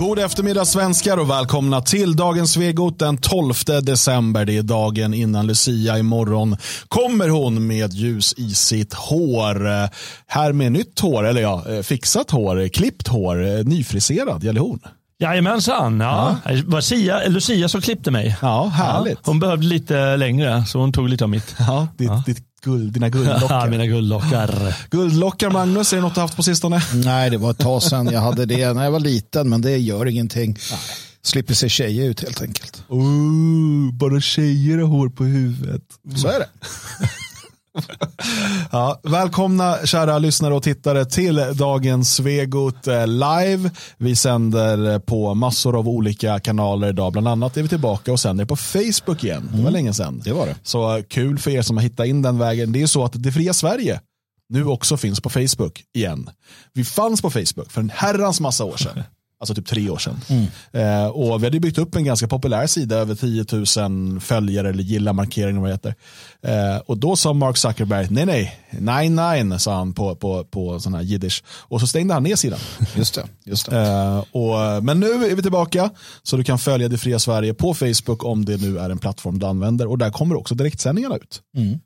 God eftermiddag svenskar och välkomna till dagens Svegot den 12 december. Det är dagen innan Lucia. Imorgon kommer hon med ljus i sitt hår. Här med nytt hår, eller ja, fixat hår, klippt hår, nyfriserad gällehorn. Jajamensan. Ja. Ja. Det var Sia, Lucia som klippte mig. Ja, härligt. Ja, hon behövde lite längre så hon tog lite av mitt. Ja, ditt, ja. ditt guld, dina guldlockar. Mina guldlockar. Guldlockar Magnus, är det något du haft på sistone? Nej, det var ett tag sedan jag hade det när jag var liten, men det gör ingenting. Nej. Slipper se tjejer ut helt enkelt. Oh, bara tjejer har hår på huvudet. Så är det. ja, välkomna kära lyssnare och tittare till dagens Svegot eh, live. Vi sänder på massor av olika kanaler idag. Bland annat är vi tillbaka och sänder på Facebook igen. Det var mm. länge sedan. Det var det. Så kul för er som har hittat in den vägen. Det är så att Det fria Sverige nu också finns på Facebook igen. Vi fanns på Facebook för en herrans massa år sedan. Alltså typ tre år sedan. Mm. Eh, och vi hade byggt upp en ganska populär sida, över 10 000 följare eller gilla markeringar vad det heter. Eh, och då sa Mark Zuckerberg, nej nej, nine nine sa han på, på, på sån här jiddisch. Och så stängde han ner sidan. Just det. Just det. Eh, och, men nu är vi tillbaka, så du kan följa Det Fria Sverige på Facebook om det nu är en plattform du använder. Och där kommer också direktsändningarna ut. Mm.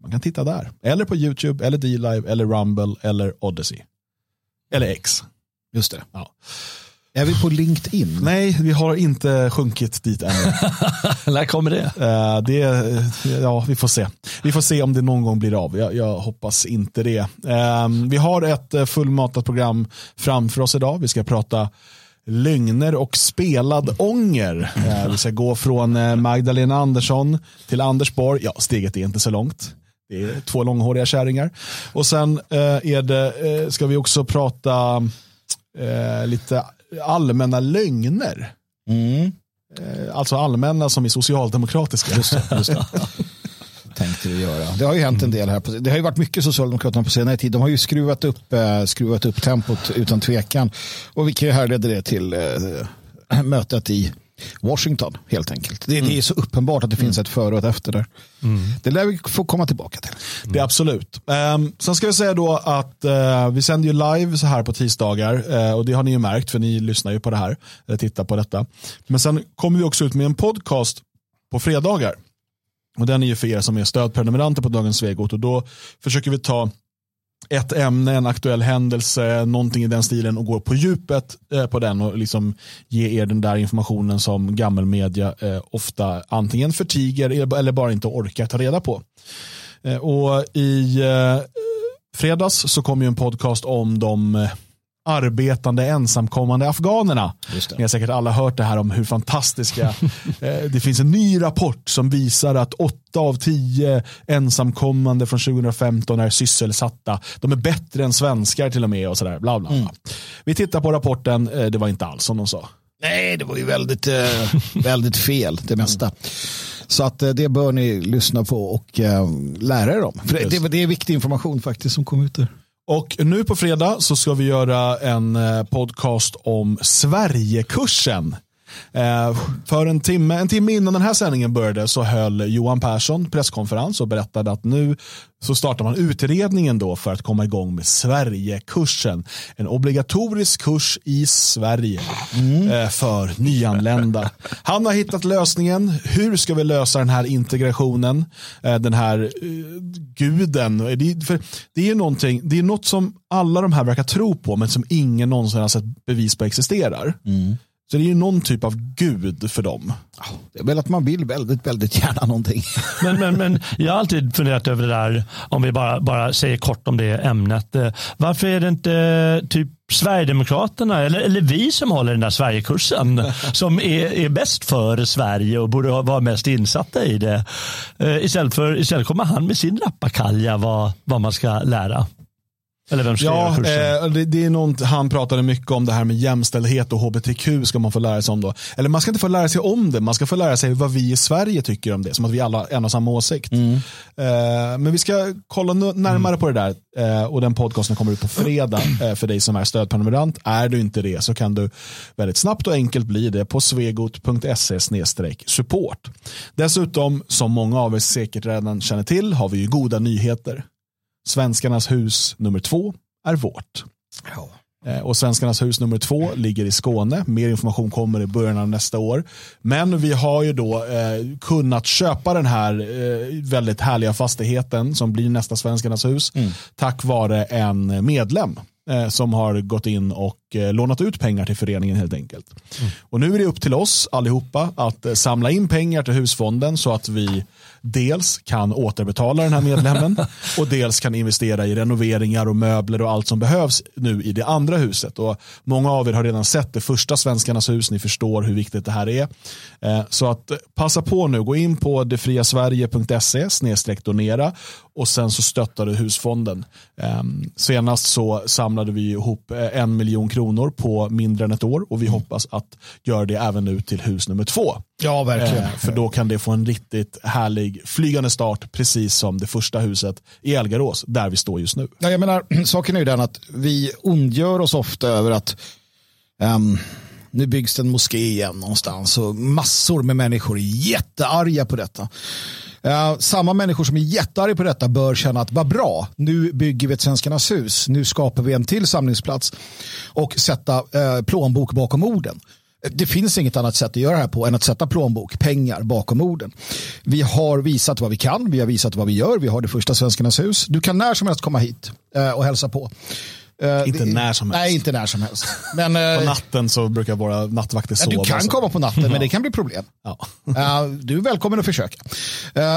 Man kan titta där. Eller på YouTube, eller D-Live, eller Rumble, eller Odyssey. Eller X. Just det. Ja. Är vi på LinkedIn? Nej, vi har inte sjunkit dit än. När kommer det? Uh, det? Ja, vi får se. Vi får se om det någon gång blir av. Jag, jag hoppas inte det. Uh, vi har ett eh, fullmatat program framför oss idag. Vi ska prata lögner och spelad ånger. Uh, vi ska gå från Magdalena Andersson till Anders Borg. Ja, steget är inte så långt. Det är två långhåriga kärringar. Och sen är det, ska vi också prata lite allmänna lögner. Mm. Eh, alltså allmänna som är socialdemokratiska. Just det, just det. tänkte du göra. Det har ju hänt en del här. På, det har ju varit mycket Socialdemokraterna på senare tid. De har ju skruvat upp, eh, skruvat upp tempot utan tvekan. Och vi kan ju härleda det till eh, mötet i Washington helt enkelt. Det, mm. det är så uppenbart att det finns mm. ett före och ett efter där. Mm. Det lär vi få komma tillbaka till. Det är absolut. Um, sen ska vi säga då att uh, vi sänder ju live så här på tisdagar uh, och det har ni ju märkt för ni lyssnar ju på det här, eller tittar på detta. Men sen kommer vi också ut med en podcast på fredagar. Och den är ju för er som är stödprenumeranter på Dagens Svegot och då försöker vi ta ett ämne, en aktuell händelse, någonting i den stilen och går på djupet eh, på den och liksom ge er den där informationen som gammelmedia eh, ofta antingen förtiger eller bara inte orkar ta reda på. Eh, och i eh, fredags så kom ju en podcast om de eh, arbetande ensamkommande afghanerna. Ni har säkert alla hört det här om hur fantastiska, eh, det finns en ny rapport som visar att åtta av tio ensamkommande från 2015 är sysselsatta. De är bättre än svenskar till och med och sådär. Bla, bla, bla. Mm. Vi tittar på rapporten, eh, det var inte alls som de sa. Nej, det var ju väldigt, eh, väldigt fel det mesta. Mm. Så att det bör ni lyssna på och lära er om. För det, det, är viktig information faktiskt som kom ut där. Och nu på fredag så ska vi göra en eh, podcast om Sverigekursen. Eh, för en timme, en timme innan den här sändningen började så höll Johan Persson presskonferens och berättade att nu så startar man utredningen då för att komma igång med Sverigekursen. En obligatorisk kurs i Sverige mm. Eh, för nyanlända. Han har hittat lösningen. Hur ska vi lösa den här integrationen? Den här guden. Det är, någonting, det är något som alla de här verkar tro på men som ingen någonsin har sett bevis på existerar. Mm. Så det är ju någon typ av gud för dem. Det är väl att man vill väldigt, väldigt gärna någonting. Men, men, men jag har alltid funderat över det där, om vi bara, bara säger kort om det ämnet. Eh, varför är det inte eh, typ Sverigedemokraterna eller, eller vi som håller den där Sverigekursen som är, är bäst för Sverige och borde vara mest insatta i det. Eh, istället, för, istället kommer han med sin rappakalja vad, vad man ska lära. Eller vem ja, eh, det, det, är något, han pratade mycket om det här med jämställdhet och hbtq ska man få lära sig om då. Eller man ska inte få lära sig om det, man ska få lära sig vad vi i Sverige tycker om det. Som att vi alla har en och samma åsikt. Mm. Eh, men vi ska kolla närmare mm. på det där eh, och den podcasten kommer ut på fredag eh, för dig som är stödprenumerant. Är du inte det så kan du väldigt snabbt och enkelt bli det på svegot.se support. Dessutom, som många av er säkert redan känner till, har vi ju goda nyheter. Svenskarnas hus nummer två är vårt. Ja. Eh, och Svenskarnas hus nummer två ligger i Skåne. Mer information kommer i början av nästa år. Men vi har ju då eh, kunnat köpa den här eh, väldigt härliga fastigheten som blir nästa Svenskarnas hus mm. tack vare en medlem eh, som har gått in och eh, lånat ut pengar till föreningen helt enkelt. Mm. Och nu är det upp till oss allihopa att eh, samla in pengar till husfonden så att vi dels kan återbetala den här medlemmen och dels kan investera i renoveringar och möbler och allt som behövs nu i det andra huset. Och många av er har redan sett det första Svenskarnas hus, ni förstår hur viktigt det här är. Eh, så att passa på nu, gå in på detfriasverige.se snedstreck donera och sen så stöttar du husfonden. Ehm, senast så samlade vi ihop eh, en miljon kronor på mindre än ett år och vi hoppas att göra det även nu till hus nummer två. Ja, verkligen. Eh, för då kan det få en riktigt härlig flygande start, precis som det första huset i Elgarås, där vi står just nu. Ja, jag menar, saken är ju den att vi ondgör oss ofta över att um, nu byggs det en moské igen någonstans och massor med människor är jättearga på detta. Eh, samma människor som är jättearga på detta bör känna att vad bra, nu bygger vi ett Svenskarnas hus, nu skapar vi en till samlingsplats och sätta eh, plånbok bakom orden. Eh, det finns inget annat sätt att göra det här på än att sätta plånbok, pengar bakom orden. Vi har visat vad vi kan, vi har visat vad vi gör, vi har det första Svenskarnas hus. Du kan när som helst komma hit eh, och hälsa på. Uh, inte när som helst. Nej, inte när som helst. Men, på natten så brukar våra nattvakter sova. Ja, du kan komma på natten, men det kan bli problem. Ja. du är välkommen att försöka.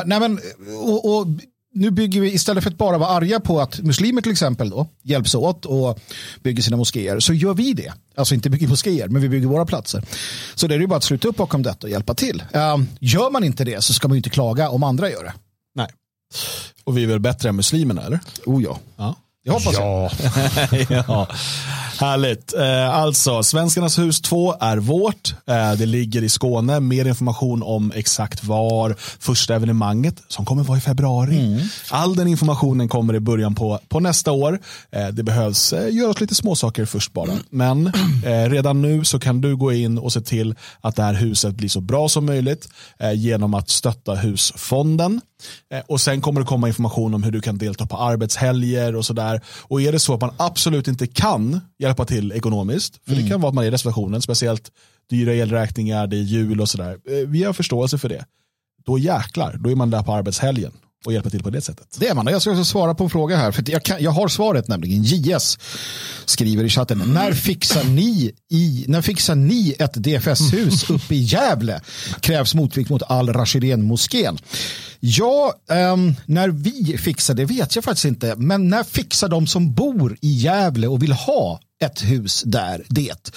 nej, men, och, och, nu bygger vi, istället för att bara vara arga på att muslimer till exempel då, hjälps åt och bygger sina moskéer, så gör vi det. Alltså inte bygger moskéer, men vi bygger våra platser. Så det är ju bara att sluta upp bakom detta och hjälpa till. gör man inte det så ska man ju inte klaga om andra gör det. Nej. Och vi är väl bättre än muslimerna, eller? Oh ja. ja. Det hoppas ja. jag. ja. Härligt. Eh, alltså, Svenskarnas hus 2 är vårt. Eh, det ligger i Skåne. Mer information om exakt var första evenemanget som kommer vara i februari. Mm. All den informationen kommer i början på, på nästa år. Eh, det behövs göras lite småsaker först bara. Men redan nu så kan du gå in och se till att det här huset blir så bra som möjligt genom att stötta husfonden. Och sen kommer det komma information om hur du kan delta på arbetshelger och sådär. Och är det så att man absolut inte kan hjälpa till ekonomiskt, för mm. det kan vara att man är i reservationen, speciellt dyra elräkningar, det är jul och sådär. Eh, vi har förståelse för det. Då jäklar, då är man där på arbetshelgen och hjälpa till på det sättet. Det är man. Jag ska också svara på en fråga här. För jag, kan, jag har svaret nämligen. JS skriver i chatten. Mm. När, fixar ni i, när fixar ni ett DFS-hus uppe i Gävle? Krävs motvikt mot Al-Rashidin-moskén. Ja, um, när vi fixar det vet jag faktiskt inte. Men när fixar de som bor i Gävle och vill ha ett hus där det?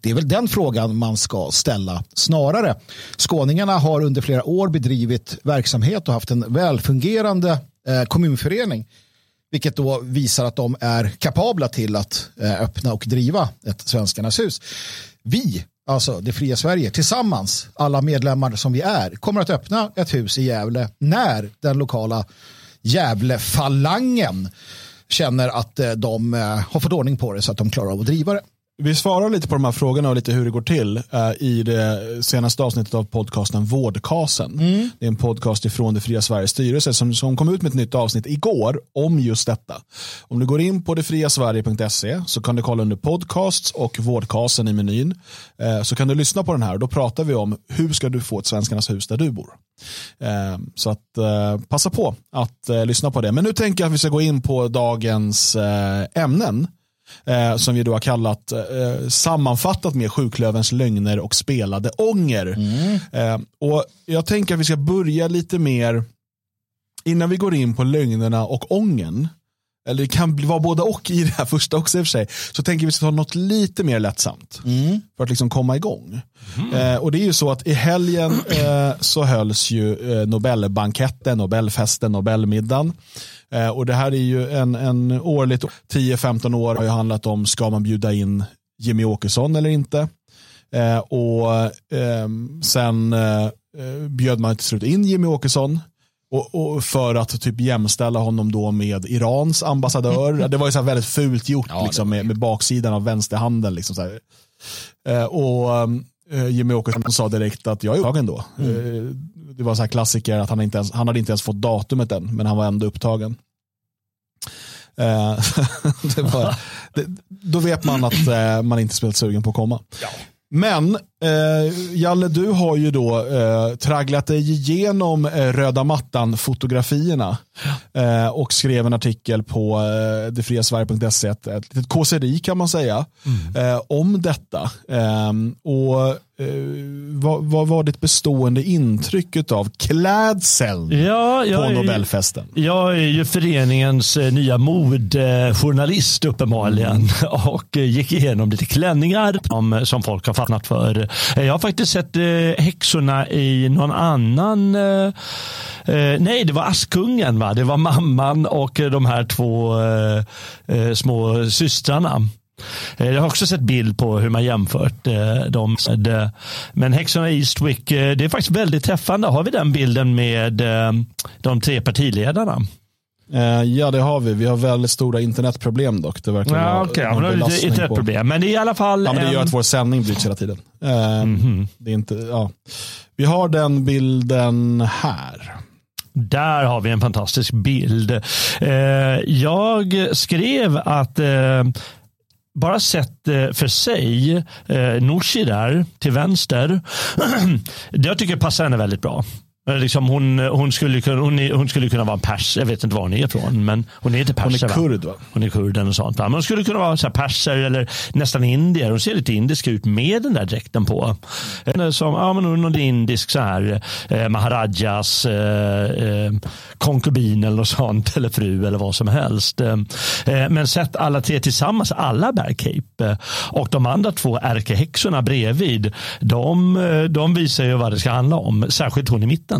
Det är väl den frågan man ska ställa snarare. Skåningarna har under flera år bedrivit verksamhet och haft en välfungerande eh, kommunförening. Vilket då visar att de är kapabla till att eh, öppna och driva ett Svenskarnas hus. Vi, alltså det fria Sverige, tillsammans, alla medlemmar som vi är, kommer att öppna ett hus i Gävle när den lokala Gävlefalangen känner att eh, de eh, har fått ordning på det så att de klarar av att driva det. Vi svarar lite på de här frågorna och lite hur det går till uh, i det senaste avsnittet av podcasten Vårdkasen. Mm. Det är en podcast ifrån det fria Sveriges styrelse som, som kom ut med ett nytt avsnitt igår om just detta. Om du går in på detfriasverige.se så kan du kolla under podcasts och Vårdkasen i menyn. Uh, så kan du lyssna på den här och då pratar vi om hur ska du få ett Svenskarnas hus där du bor. Uh, så att passa på att lyssna på det. Men nu tänker jag att vi ska gå in på dagens ämnen eh, som vi då har kallat eh, sammanfattat med sjuklövens lögner och spelade ånger. Mm. Eh, och Jag tänker att vi ska börja lite mer, innan vi går in på lögnerna och ången, eller det kan vara både och i det här första också i och för sig, så tänker vi ska ta något lite mer lättsamt mm. för att liksom komma igång. Mm. Eh, och det är ju så att i helgen eh, så hölls ju eh, Nobelbanketten, Nobelfesten, Nobelmiddagen. Eh, och det här är ju en, en årligt, 10-15 år har ju handlat om, ska man bjuda in Jimmy Åkesson eller inte? Eh, och ehm, sen eh, bjöd man till slut in Jimmy Åkesson. Och, och, för att typ jämställa honom då med Irans ambassadör. Det var ju så väldigt fult gjort ja, liksom, med, med, baksidan av vänsterhanden. Liksom, så eh, och eh, Jimmy Åkesson sa direkt att jag är upptagen då. Mm. Eh, det var så här klassiker att han, inte ens, han hade inte ens fått datumet än, men han var ändå upptagen. Eh, det var, det, då vet man att eh, man inte spelat sugen på att komma. Men eh, Jalle, du har ju då eh, tragglat dig igenom eh, röda mattan-fotografierna eh, och skrev en artikel på eh, detfriasverige.se, ett, ett litet kåseri kan man säga, eh, om detta. Ehm, och eh, vad, vad var ditt bestående intryck av klädseln Ja, på Nobelfesten? Jag är ju föreningens eh, nya modjournalist uppenbarligen och eh, gick igenom lite klänningar om, som folk har fastnat för. Eh, jag har faktiskt sett eh, häxorna i någon annan eh, eh, nej, det var Askungen. Va? Det var mamman och de här två eh, eh små systrarna. Jag har också sett bild på hur man jämfört dem. Men häxorna i Eastwick, det är faktiskt väldigt träffande. Har vi den bilden med de tre partiledarna? Eh, ja, det har vi. Vi har väldigt stora internetproblem dock. Det verkar Ja, okay. det är belastning inte ett på- problem. Men det är i alla fall Ja, men det gör att vår sändning bryts hela tiden. Eh, Mhm. det är inte, ja. Vi har den bilden här. Där har vi en fantastisk bild. Eh, jag skrev att bara sett för sig, eh, Nooshi där till vänster, det jag tycker passar henne väldigt bra. Liksom hon, hon, skulle kunna, hon, är, hon skulle kunna vara en pers, jag vet inte var hon är ifrån, men hon är inte Hon perser. är va? kurd va? Hon är kurd eller sånt. va? Men hon skulle kunna vara så perser eller nästan indier. Hon ser lite indisk ut med den där dräkten på. Som ja, men hon är indisk så här, eh, maharajas eh, eh, konkubin eller något sånt. Eller fru eller vad som helst. Eh, eh, men sett alla tre tillsammans, alla bär cape. Och de andra två ärkehäxorna bredvid, de, eh, de visar ju vad det ska handla om. Särskilt hon i mitten.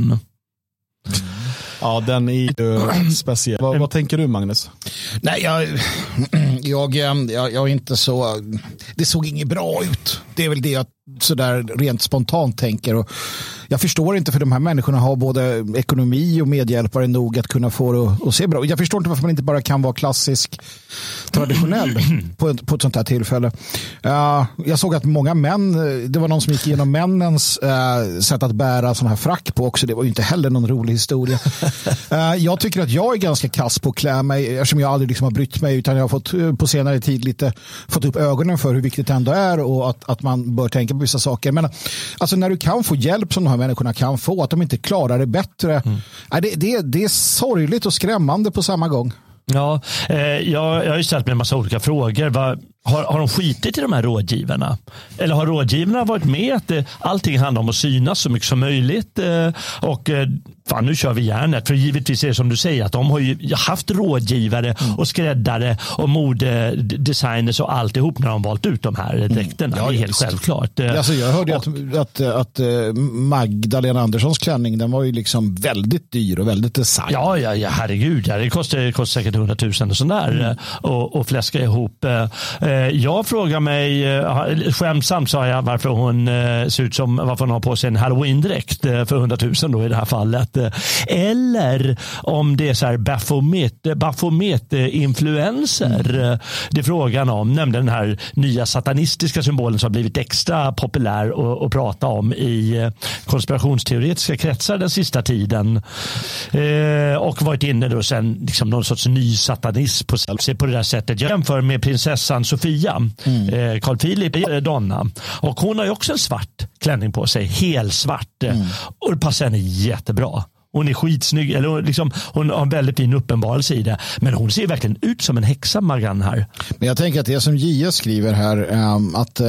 Ja, den är ju speciell. Vad, vad tänker du Magnus? Nej, jag, jag, jag, jag är inte så... Det såg inget bra ut. Det är väl det jag sådär rent spontant tänker. Och jag förstår inte för de här människorna har både ekonomi och medhjälpare nog att kunna få det att- se bra. Jag förstår inte varför man inte bara kan vara klassisk traditionell på ett, på ett sånt här tillfälle. Uh, jag såg att många män, det var någon som gick igenom männens uh, sätt att bära sån här frack på också. Det var ju inte heller någon rolig historia. Uh, jag tycker att jag är ganska kass på att klä mig eftersom jag aldrig liksom har brytt mig utan jag har fått på senare tid lite fått upp ögonen för hur viktigt det ändå är och att, att man bör tänka på vissa saker. Men alltså när du kan få hjälp som de här människorna kan få, att de inte klarar det bättre. eh, det, det, det är sorgligt och skrämmande på samma gång. Ja, eh, jag, jag har ju ställt mig en massa olika frågor. Va, har, har de skitit i de här rådgivarna? Eller har rådgivarna varit med att det, allting handlar om att synas så mycket som möjligt? Eh, och eh, fan, nu kör vi järnet. För givetvis är det som du säger att de har ju haft rådgivare och skräddare och modedesigners och alltihop när de valt ut de här dräkterna. Ja, det är helt visst. självklart. Eh, Alltså jag hörde och- att, att, att, eh, Magdalena Anderssons klänning den var ju liksom väldigt dyr och väldigt design. Ja, ja, ja herregud. Ja, det kostar, det kostar säkert 100 000 och sådär mm. och, och fläska ihop. Eh, eh, Jag frågar mig, eh, skämtsamt sa jag, varför hon eh, ser ut som, varför hon har på sig en halloween-dräkt eh, för 100 000 då i det här fallet. Eh, Eller om det är så här Baphomet, Baphomet-influenser eh, det är frågan om, nämligen den här nya satanistiska symbolen som har blivit extra populär att, prata om i eh, konspirationsteoretiska kretsar den sista tiden. Eh, och varit inne då sen liksom någon sorts ny satanism på, på det där sättet. Jag jämför med prinsessan Sofia, eh, Carl Philip eh, Donna. Och hon har ju också en svart klänning på sig, helsvart. eh, Och det passar henne jättebra. Hon är skitsnygg, eller hon liksom, hon har en väldigt fin uppenbarelse i det. Men hon ser verkligen ut som en häxa, Marianne här. Men jag tänker att det som JS skriver här, ehm, att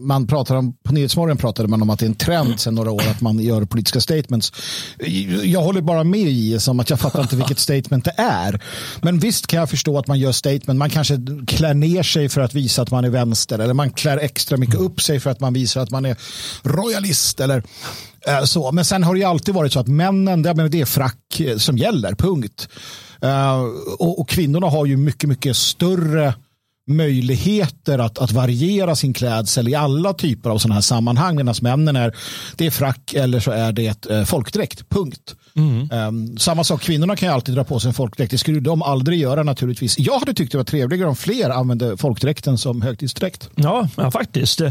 man pratar om, på Nyhetsmorgon pratade man om att det är en trend sedan några år att man gör politiska statements. Jag håller bara med i som att jag fattar inte vilket statement det är. Men visst kan jag förstå att man gör statement. Man kanske klär ner sig för att visa att man är vänster eller man klär extra mycket upp sig för att man visar att man är royalist eller eh, så. Men sen har det ju alltid varit så att männen, det är frack som gäller, punkt. Eh, och, och kvinnorna har ju mycket, mycket större möjligheter att, att variera sin klädsel i alla typer av sådana här sammanhang. Medan männen är, det är frack eller så är det eh, folkdräkt. Punkt. Um, samma sak, kvinnorna kan ju alltid dra på sig en folkdräkt. Det skulle de aldrig göra naturligtvis. Jag hade tyckt det var trevligare om fler använde folkdräkten som högtidsdräkt. Ja, ja, faktiskt. Eh,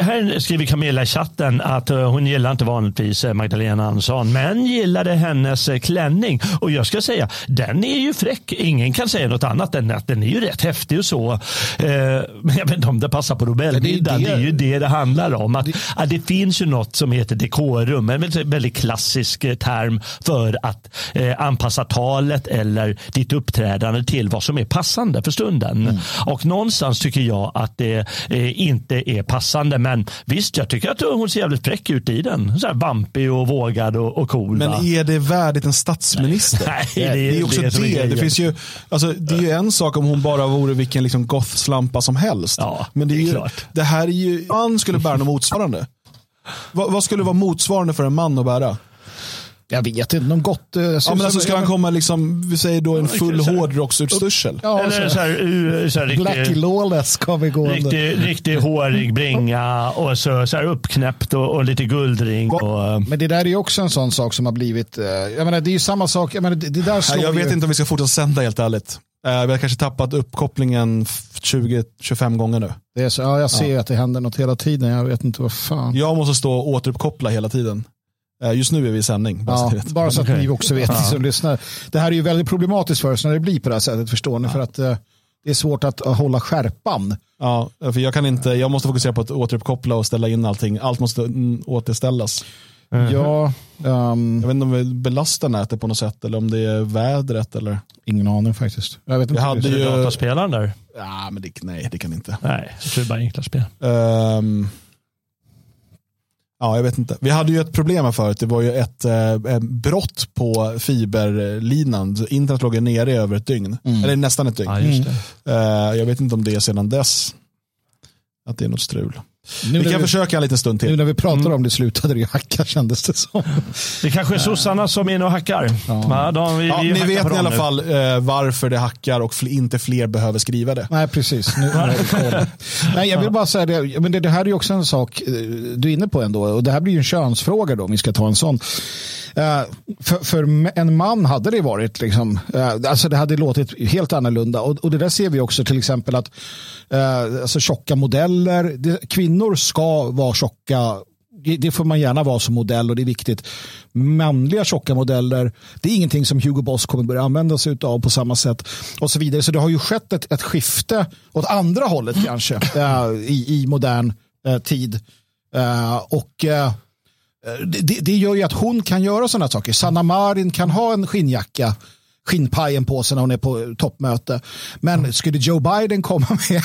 Här skriver Camilla i chatten att eh, hon gillar inte vanligtvis Magdalena Andersson, men gillade hennes klänning. Och jag ska säga, den är ju fräck. Ingen kan säga något annat än att den är ju rätt häftig och så. Eh, Men jag vet inte om det passar på Nobelmiddagen. det. Det är ju det det handlar om. Att, att det finns ju något som heter dekorum, en väldigt, klassisk eh, term för att eh, anpassa talet eller ditt uppträdande till vad som är passande för stunden. Och någonstans tycker jag att det eh, inte är passande. Men visst, jag tycker att hon ser jävligt fräck ut i den. Så här vampig och vågad och, och cool. Men va? är det värdigt en statsminister? Nej, det, är också det. är Det, grejen. finns ju, alltså, det är ju en sak om hon bara vore vilken liksom gothslampa som helst. Ja, Men det, är det är ju, klart. det här är ju, man skulle bära något motsvarande. vad, vad skulle vara motsvarande för en man att bära? Jag vet inte, någon gott... eh, Ja, men alltså, ska han komma liksom, vi säger då en full här- hårdrocksutstyrsel? Ja, Eller så, så här, u- så här riktig, Lawless ska vi gå under. riktig, riktig hårig bringa och så, så här uppknäppt och, och lite guldring. Och, Men det där är ju också en sån sak som har blivit... eh, Jag menar, det är ju samma sak. Jag menar, det, det där slår jag vet ju, inte om vi ska fortsätta sända helt ärligt. Eh, vi har kanske tappat uppkopplingen f- 20-25 gånger nu. Det är så, ja, jag ser ju att det händer något hela tiden. Jag vet inte vad fan. Jag måste stå och återuppkoppla hela tiden. Eh, just nu är vi i sändning. Bara så Ja, vet. bara så att ni också vet, ni som lyssnar. Det här är ju väldigt problematiskt för oss när det blir på det här sättet, förstår ni? För att eh, det är svårt att hålla skärpan. Ja, för jag kan inte, jag måste fokusera på att återuppkoppla och ställa in allting. Allt måste mm, återställas. Ja, ehm, Jag vet inte om vi belastar nätet på något sätt eller om det är vädret eller. ingen aning faktiskt. Jag vet inte. Vi hade ju- dataspelaren där? Ja, men det, nej, det kan inte. Nej, tror det är bara enkla spel. Ehm, ja, jag vet inte. Vi hade ju ett problem här förut. Det var ju ett eh, brott på fiberlinan. Internet låg nere i över ett dygn. Eller nästan ett dygn. Ja, just det. Eh, jag vet inte om det är sedan dess. Att det är något strul. Nu Vi kan vi, försöka en liten stund nu till. när vi pratar om det slutade det ju hacka kändes det som. Det kanske är sossarna som är inne och hackar. Ja. de, vi, Ja, vi ni vet i alla nu. fall eh, varför det hackar och fl- inte fler behöver skriva det. Nej, precis. Nu, nu. Nej, jag vill bara säga det, men det, det här är ju också en sak eh, du är inne på ändå. Och det här blir ju en könsfråga då, om vi ska ta en sån. Eh, för, för en man hade det varit, liksom, eh, alltså det hade låtit helt annorlunda. Och, och det där ser vi också till exempel att eh, alltså tjocka modeller, det, kvinnor ska vara tjocka det- får man gärna vara som modell och det är viktigt. Manliga tjocka modeller, det är ingenting som Hugo Boss kommer börja använda sig av på samma sätt. Och så vidare. Så det har ju skett ett, ett skifte åt andra hållet kanske eh, i, i modern eh, tid. Eh, och eh, Eh, det, det- gör ju att hon kan göra sådana saker. Sanna Marin kan ha en skinnjacka skinnpajen på sig när hon är på toppmöte. Men skulle Joe Biden komma med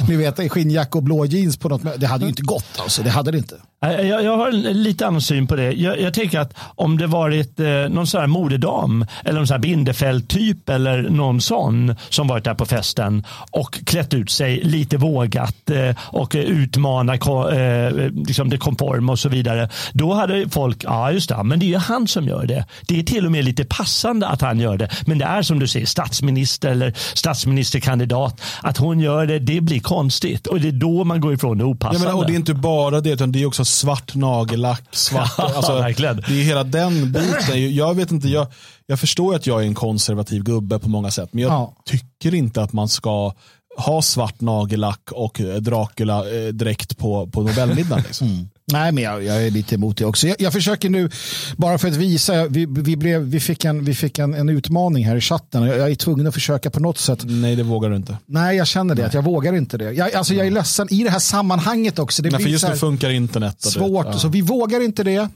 ni vet, skinnjacka och blå jeans på något möte, det hade ju inte gått. Alltså. Det hade det inte. Nej, Jag, jag har en lite annan syn på det. Jag, jag tänker att om det varit eh, någon sån här modedam eller någon sån här Bindefeld-typ eller någon sån som varit där på festen och klätt ut sig lite vågat eh, och eh, utmana ko, eh, liksom det konforma och så vidare. Då hade folk, ja just det, men det är ju han som gör det. Det är till och med lite passande att han gör det. Men det är som du säger, statsminister eller statsministerkandidat. Att hon gör det, det blir konstigt. Och det är då man går ifrån det opassande. menar, och det är inte bara det, utan det är också svart nagellack, svart, alltså, det är hela den biten. Jag vet inte, jag, jag förstår att jag är en konservativ gubbe på många sätt, men jag Ja. tycker inte att man ska ha svart nagellack och eh, Dracula-dräkt på, på Nobelmiddagen. Liksom. Nej, men jag, jag är lite emot det också. Jag, jag försöker nu, bara för att visa, vi, vi, blev, vi fick, en, vi fick en, en utmaning här i chatten. Jag, jag är tvungen att försöka på något sätt. Nej, det vågar du inte. Nej, jag känner det, att jag vågar inte det. Jag, alltså, jag är ledsen i det här sammanhanget också. Det Nej, för just nu funkar internet. och det- svårt, ja. så vi vågar inte det. Uh,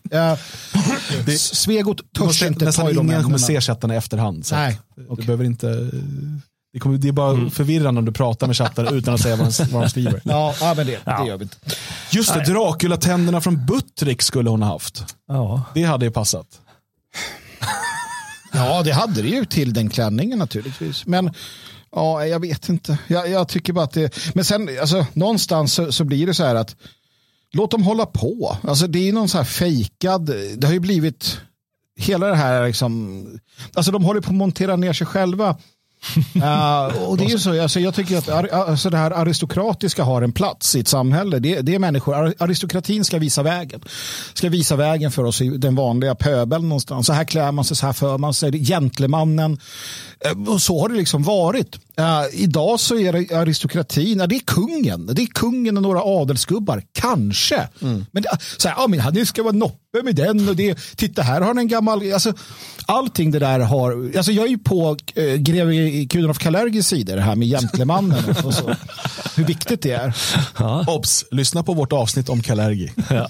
Det- Svegot törs måste, inte ta nästan i de ingen kommer se chatten i efterhand. Så Nej, att Du behöver inte, det, kommer, det är bara förvirrande om du pratar med chatten utan att säga vad de, vad de skriver. Ja, ja, men det, Ja. det gör vi inte. Just det, Dracula-tänderna från Buttrick skulle hon ha haft. Ja. Det hade ju passat. Ja, det hade det ju till den klänningen naturligtvis. Men ja, jag vet inte. Jag, jag tycker bara att det... Men sen, alltså, någonstans så, så blir det så här att låt dem hålla på. Alltså, det är någon så här fejkad... Det har ju blivit hela det här liksom... Alltså de håller på att montera ner sig själva uh, och det är ju så, alltså, jag tycker att alltså, det här aristokratiska har en plats i ett samhälle. Det, det är människor, aristokratin ska visa vägen. Ska visa vägen för oss i den vanliga pöbeln någonstans. Så här klär man sig, så här för man sig. Gentlemannen. Uh, och så har det liksom varit. Uh, idag så är det aristokratin, det är kungen. Det är kungen och några adelsgubbar, kanske. Mm. Men, så här, ja, men han ska vara noppe med den och det. Titta här har han en gammal, alltså, allting det där har, alltså jag är ju på eh, greve Kudenhoff Kalergis sida det här med gentlemannen och så. Hur viktigt det är. Ja. Obs, lyssna på vårt avsnitt om Kalergi. Ja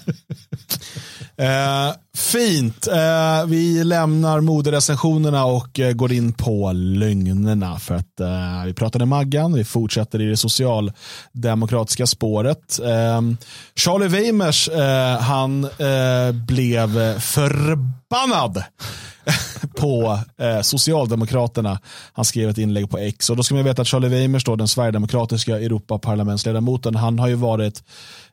fint, eh, vi lämnar moderecensionerna och eh, går in på lögnerna för att eh, vi pratade Maggan, vi fortsätter i det socialdemokratiska spåret. Eh, Charlie Weimers, eh, han eh, blev förbannad på eh, Socialdemokraterna. Han skrev ett inlägg på X och då ska man veta att Charlie Weimers, då, den sverigedemokratiska Europaparlamentsledamoten, han har ju varit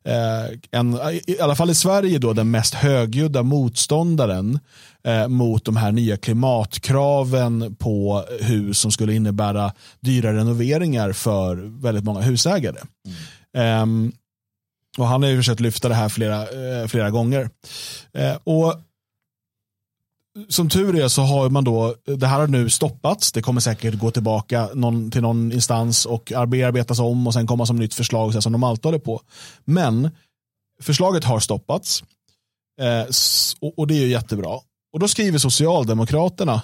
eh, en, i alla fall i Sverige då, den mest högljudda motståndaren eh, mot de här nya klimatkraven på hus som skulle innebära dyra renoveringar för väldigt många husägare. Mm. Um, och han har ju försökt lyfta det här flera, eh, flera gånger. Eh, och som tur är så har man då, det här har nu stoppats. Det kommer säkert gå tillbaka någon, till någon instans och bearbetas om och sen komma som nytt förslag så som de alltid håller på. Men förslaget har stoppats eh, och, och, det är ju jättebra. Och då skriver Socialdemokraterna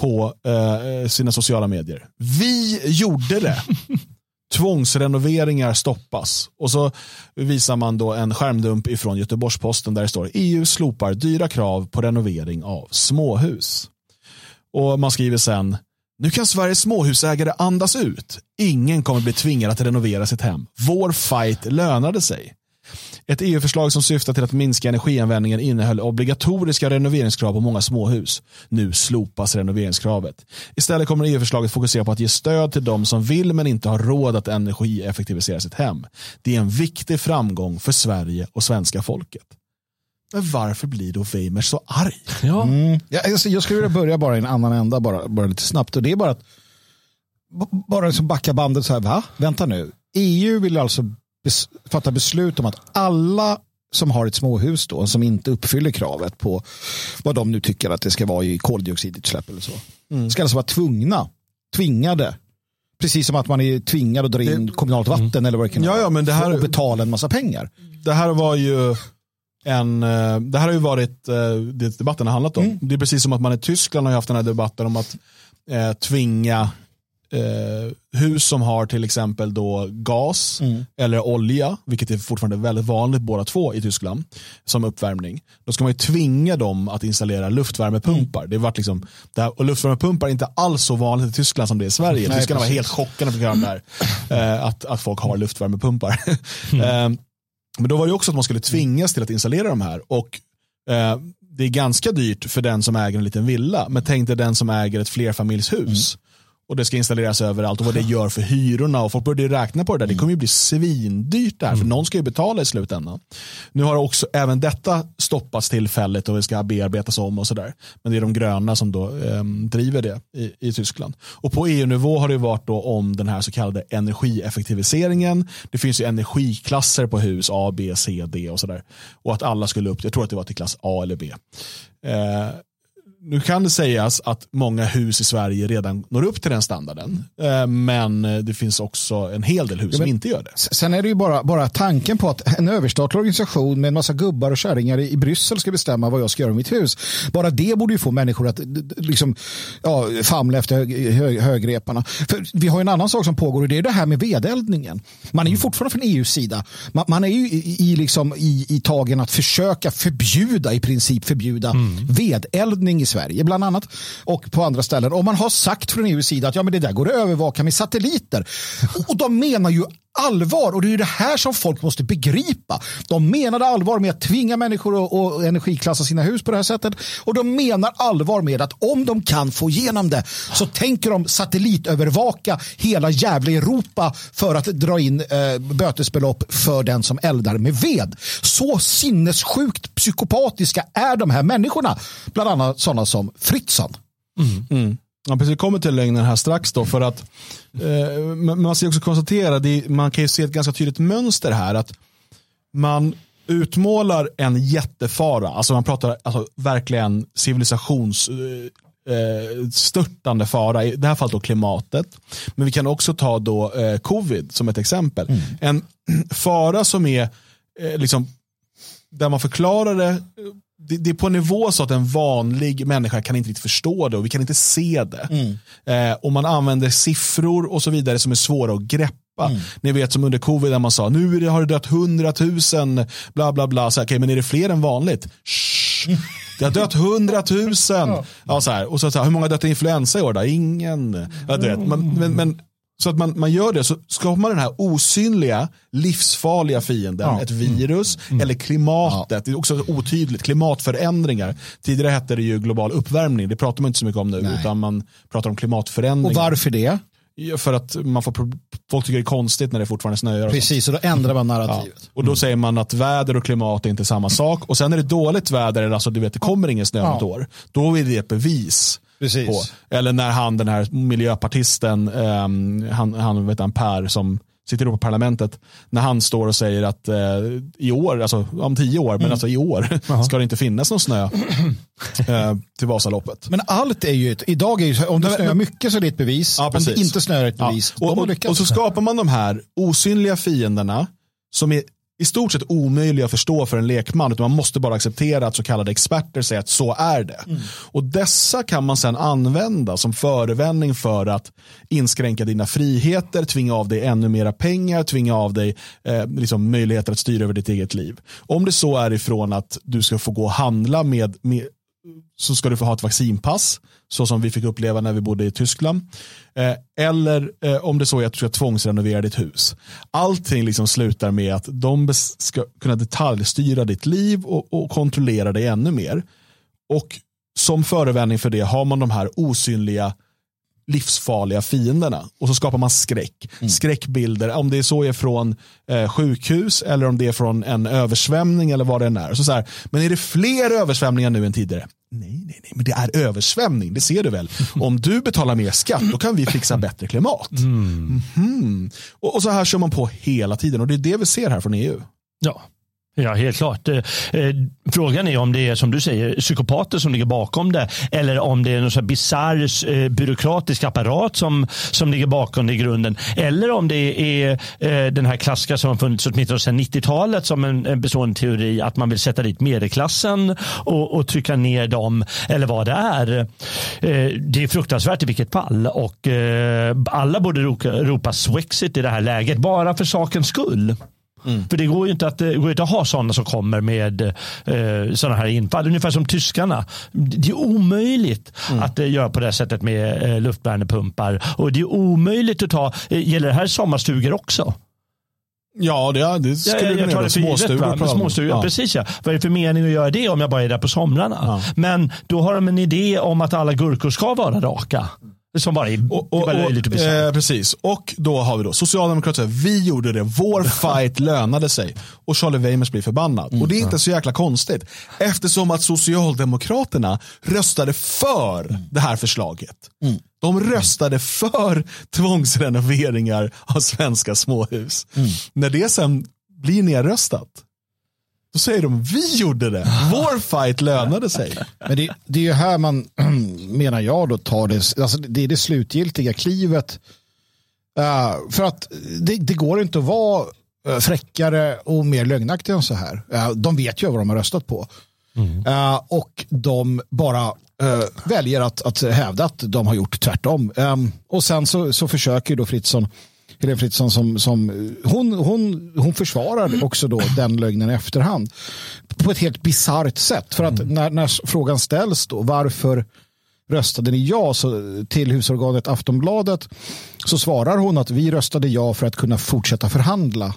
på eh, sina sociala medier. Vi gjorde det. tvångsrenoveringar stoppas. Och så visar man då en skärmdump ifrån Göteborgs-Posten där det står EU slopar dyra krav på renovering av småhus. Och man skriver sen nu kan Sveriges småhusägare andas ut. Ingen kommer bli tvingad att renovera sitt hem. Vår fight lönade sig. Ett EU-förslag som syftar till att minska energianvändningen innehöll obligatoriska renoveringskrav på många småhus. Nu slopas renoveringskravet. Istället kommer EU-förslaget fokusera på att ge stöd till de som vill men inte har råd att energieffektivisera sitt hem. Det är en viktig framgång för Sverige och svenska folket. Men varför blir då Weimers så arg? Ja. Mm. Ja, alltså, jag skulle vilja börja bara i en annan ända, bara, bara lite snabbt. Och det är bara att bara liksom backa bandet så här, va? Vänta nu. EU vill alltså fatta beslut om att alla som har ett småhus då, som inte uppfyller kravet på vad de nu tycker att det ska vara i koldioxidutsläpp eller så. Mm. Ska alltså vara tvungna, tvingade Precis som att man är tvingad att dra in det, kommunalt vatten mm. eller vad det kan ja, ja, men det här, och betala en massa pengar. Det här var ju en, eh, det här har ju varit eh, det debatten har handlat om. Mm. Det är precis som att man i Tyskland har haft den här debatten om att eh, tvinga eh, hus som har till exempel då gas mm. eller olja, vilket är fortfarande väldigt vanligt båda två i Tyskland, som uppvärmning. Då ska man ju tvinga dem att installera luftvärmepumpar. Mm. Det varit liksom, det här, och luftvärmepumpar är inte alls så vanligt i Tyskland som det är i Sverige. Nej, Tyskarna var helt chockade för det här, eh, att, att folk har luftvärmepumpar. Mm. eh, men då var det också att man skulle tvingas till att installera de här. Och eh, det är ganska dyrt för den som äger en liten villa. Men tänk dig den som äger ett flerfamiljshus. Mm och det ska installeras överallt och vad det gör för hyrorna och folk började räkna på det där. Det kommer ju bli svindyrt där för mm. någon ska ju betala i slutändan. Nu har också även detta stoppats tillfälligt och det ska bearbetas om och sådär. Men det är de gröna som då eh, driver det i, i Tyskland. Och på EU-nivå har det varit då om den här så kallade energieffektiviseringen. Det finns ju energiklasser på hus A, B, C, D och sådär. Och att alla skulle upp, jag tror att det var till klass A eller B. Eh, nu kan det sägas att många hus i Sverige redan når upp till den standarden. Eh, men det finns också en hel del hus ja, som inte gör det. Sen är det ju bara, bara tanken på att en överstatlig organisation med en massa gubbar och kärringar i Bryssel ska bestämma vad jag ska göra med mitt hus. Bara det borde ju få människor att liksom, ja, famla efter hög, högreparna. För vi har en annan sak som pågår och det är det här med vedeldningen. Man är ju fortfarande från EUs sida. Man, man är ju i, i, liksom, i, i tagen att försöka förbjuda, i princip förbjuda mm. vedeldning i Sverige bland annat och på andra ställen. Och man har sagt från EUs sida att ja, men det där går att övervaka med satelliter. Och de menar ju allvar och det är det här som folk måste begripa. De menade allvar med att tvinga människor att energiklassa sina hus på det här sättet och de menar allvar med att om de kan få igenom det så tänker de satellitövervaka hela jävla Europa för att dra in eh, bötesbelopp för den som eldar med ved. Så sinnessjukt psykopatiska är de här människorna. Bland annat sådana som Fritzson. Mm. Mm. Ja, precis. Vi kommer till lögnen här strax då. För att, eh, man ska också konstatera, det, man kan ju se ett ganska tydligt mönster här. att Man utmålar en jättefara, alltså man pratar alltså, verkligen civilisationsstörtande eh, fara, i det här fallet då klimatet. Men vi kan också ta då eh, covid som ett exempel. Mm. En fara som är eh, liksom, där man förklarar det det, det, är på en nivå så att en vanlig människa kan inte riktigt förstå det och vi kan inte se det. Mm. Eh, och man använder siffror och så vidare som är svåra att greppa. Mm. Ni vet som under covid där man sa nu har det dött hundratusen bla bla bla. Så, okay, men är det fler än vanligt? Shh. Det har dött hundratusen. Ja, så här. Och så, så här, hur många har dött i influensa i år då? Ingen. Ja, vet. Men, men, men så att man, man gör det, så skapar man den här osynliga, livsfarliga fienden. Ja. Ett virus mm. mm. eller klimatet. Ja. Det är också otydligt. Klimatförändringar. Tidigare hette det ju global uppvärmning. Det pratar man inte så mycket om nu. Nej. Utan man pratar om klimatförändringar. Och varför det? För att man får, folk tycker det är konstigt när det fortfarande snöar. Precis, och då ändrar man narrativet. Ja. Och då mm. säger man att väder och klimat är inte samma sak. Och sen är det dåligt väder, alltså du vet det kommer ingen snö ja. ett år. Då är det ett bevis Precis. På. Eller när han, den här miljöpartisten, um, han, han, vet han, Per som sitter på parlamentet, när han står och säger att eh, i år, alltså om tio år, mm. men alltså i år ska det inte finnas någon snö eh, till Vasaloppet. Men allt är ju, ett, idag är ju, om det snöar mycket så är det ett bevis, ja, om det inte snöar ett bevis. Ja. Och, och, och, så skapar man de här osynliga fienderna som är i stort sett omöjliga att förstå för en lekman. Utan man måste bara acceptera att så kallade experter säger att så är det. Mm. Och dessa kan man sedan använda som förevändning för att inskränka dina friheter, tvinga av dig ännu mera pengar, tvinga av dig eh, liksom möjligheter att styra över ditt eget liv. Om det så är ifrån att du ska få gå och handla med, med så ska du få ha ett vaccinpass, så som vi fick uppleva när vi bodde i Tyskland. Eh, eller eh, om det så är att du ska tvångsrenovera ditt hus. Allting liksom slutar med att de ska kunna detaljstyra ditt liv och, och kontrollera dig ännu mer. Och som förevändning för det har man de här osynliga livsfarliga fienderna. Och så skapar man skräck. Mm. Skräckbilder, om det så är från eh, sjukhus eller om det är från en översvämning eller vad det än är. Så, så här, men är det fler översvämningar nu än tidigare? Nej, nej, nej, men det är översvämning, det ser du väl. Om du betalar mer skatt, då kan vi fixa bättre klimat. Mm. Mm. Och, och, så här kör man på hela tiden och det är det vi ser här från EU. Ja, Ja, helt klart. Eh, eh, frågan är om det är som du säger psykopater som ligger bakom det eller om det är någon bisarr eh, byråkratisk apparat som, som ligger bakom det i grunden. Eller om det är den här klassiska som har funnits åtminstone sedan 90-talet som en, en bestående teori att man vill sätta dit medelklassen och, och trycka ner dem eller vad det är. Det är fruktansvärt i vilket fall och alla borde ropa, ropa Swexit i det här läget bara för sakens skull. Mm. För det går ju inte att, går inte att ha sådana som kommer med eh, sådana här infall. Ungefär som tyskarna. Det är omöjligt mm. att eh, göra på det sättet med eh, luftvärmepumpar. Och det är omöjligt att ta, eh, gäller det här sommarstugor också? Ja, det, det skulle ja, jag, jag det småstugor. småstugor ja. Precis ja. Vad är det för mening att göra det om jag bara är där på somrarna? Ja. Men då har de en idé om att alla gurkor ska vara raka. Som bara är, och, och, och, lite eh, Precis, och då har vi då Socialdemokraterna, vi gjorde det, vår fight lönade sig. Och Charlie Weimers blir förbannad. Mm, och det är inte så jäkla konstigt. Eftersom att Socialdemokraterna röstade för mm. det här förslaget. Mm. De röstade för tvångsrenoveringar av svenska småhus. Mm. När det sen blir nedröstat, då säger de, vi gjorde det. Vår fight lönade sig. Men det, det är ju här man, menar jag, då tar det, alltså det är det slutgiltiga klivet. Uh, för att det, det, går inte att vara uh, fräckare och mer lögnaktig än så här. Uh, de vet ju vad de har röstat på. Mm. och de bara väljer att, att hävda att de har gjort tvärtom. Um, och sen så, så försöker då Fritzson Helene Fritzon som, som hon, hon, hon försvarar också då den lögnen i efterhand på ett helt bisarrt sätt. För att mm. när, när frågan ställs då varför röstade ni ja så, till husorganet Aftonbladet så svarar hon att vi röstade ja för att kunna fortsätta förhandla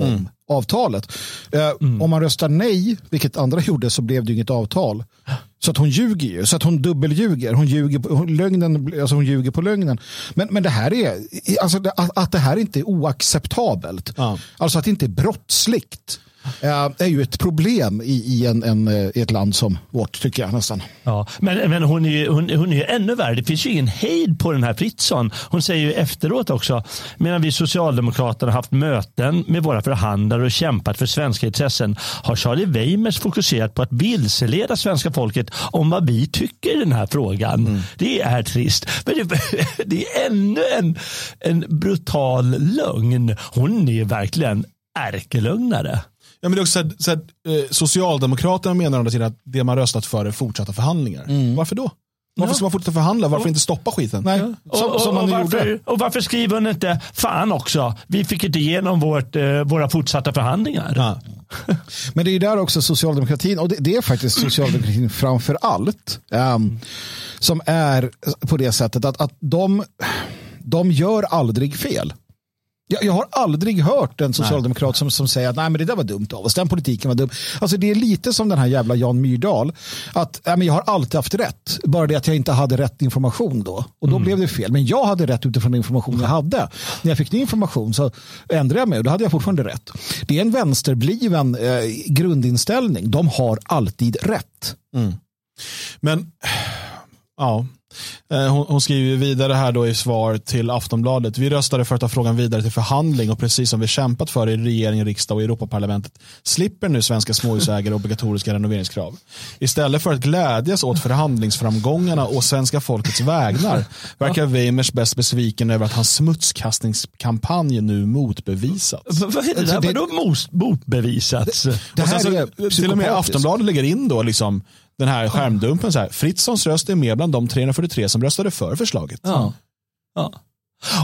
om mm. avtalet. Eh, mm. Om man röstar nej, vilket andra gjorde, så blev det inget avtal. Så att hon ljuger ju, så att hon dubbelljuger. Hon ljuger på, lögnen, alltså hon ljuger på lögnen. Men, men det här är, alltså att, att det här inte är oacceptabelt. Ja. Alltså att det inte är brottsligt är ju ett problem i, i, en, en, i ett land som vårt, tycker jag nästan. Ja, men, men hon, är ju, hon, hon är ju ännu värre. Det finns ju ingen hejd på den här Fritzson. Hon säger ju efteråt också, medan vi socialdemokrater har haft möten med våra förhandlare och kämpat för svenska intressen har Charlie Weimers fokuserat på att vilseleda svenska folket om vad vi tycker i den här frågan. Mm. Det är trist. Men det, det är ännu en, en brutal lögn. Hon är verkligen ärkelögnare. Ja, men det är också så här, så här, eh, Socialdemokraterna menar att det man röstat för är fortsatta förhandlingar. Mm. Varför då? Varför ska man fortsätta förhandla? Varför och, inte stoppa skiten? Nej, som, och, som man och, varför, gjorde. och varför skriver hon inte, fan också, vi fick inte igenom vårt, eh, våra fortsatta förhandlingar. Ja. Men det är där också socialdemokratin, och det, det är faktiskt socialdemokratin framför allt, um, som är på det sättet att, att de, de gör aldrig fel. Jag, jag, har aldrig hört en socialdemokrat som, som säger att nej, men det där var dumt av oss, den politiken var dum. Alltså, det är lite som den här jävla Jan Myrdal. Att nej, men jag har alltid haft rätt, bara det att jag inte hade rätt information då. Och då mm. blev det fel. Men jag hade rätt utifrån den information jag hade. När jag fick ny information så ändrade jag mig och då hade jag fortfarande rätt. Det är en vänsterbliven eh, grundinställning. De har alltid rätt. Mm. Men, ja. Eh, hon, hon, skriver vidare här då i svar till Aftonbladet. Vi röstade för att ta frågan vidare till förhandling och precis som vi kämpat för i regering, riksdag och Europaparlamentet slipper nu svenska småhusägare obligatoriska renoveringskrav. Istället för att glädjas åt förhandlingsframgångarna och svenska folkets vägnar verkar Weimers bäst besviken över att hans smutskastningskampanj nu motbevisats. Vad är det där? Vadå motbevisats? Det, det här är till och med Aftonbladet lägger in då liksom den här skärmdumpen. Så här, Fritzons röst är med bland de 343 som röstade för förslaget. Ja. ja.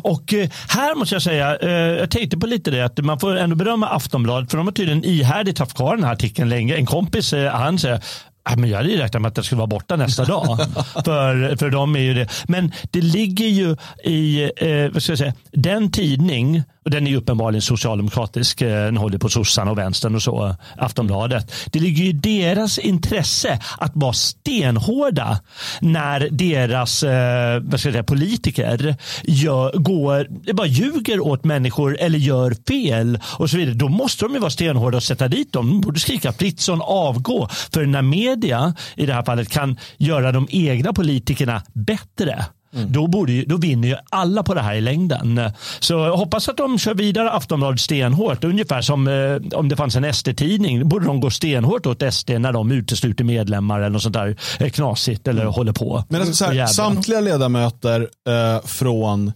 Och eh, här måste jag säga, eh, jag tänkte på lite det att man får ändå berömma Aftonbladet för de har tydligen ihärdigt haft kvar den här artikeln länge. En kompis, eh, han säger Ja, men jag hade ju räknat med att den skulle vara borta nästa dag. för, för dem är ju det. Men det ligger ju i eh, vad ska jag säga, den tidning den är ju uppenbarligen socialdemokratisk. Eh, den håller på sossarna och vänstern och så. Eh, Aftonbladet. Det ligger ju i deras intresse att vara stenhårda när deras eh, vad ska jag säga, politiker gör, går, bara ljuger åt människor eller gör fel och så vidare. Då måste de ju vara stenhårda och sätta dit dem. De borde skrika Fritzson avgå. För när media i det här fallet kan göra de egna politikerna bättre Mm. Då, borde, då vinner ju alla på det här i längden. Så jag hoppas att de kör vidare Aftonbladet stenhårt. Ungefär som eh, om det fanns en SD-tidning. borde de gå stenhårt åt SD när de utesluter medlemmar eller något sånt där eh, knasigt eller mm. håller på. Men alltså, här, samtliga ledamöter eh, från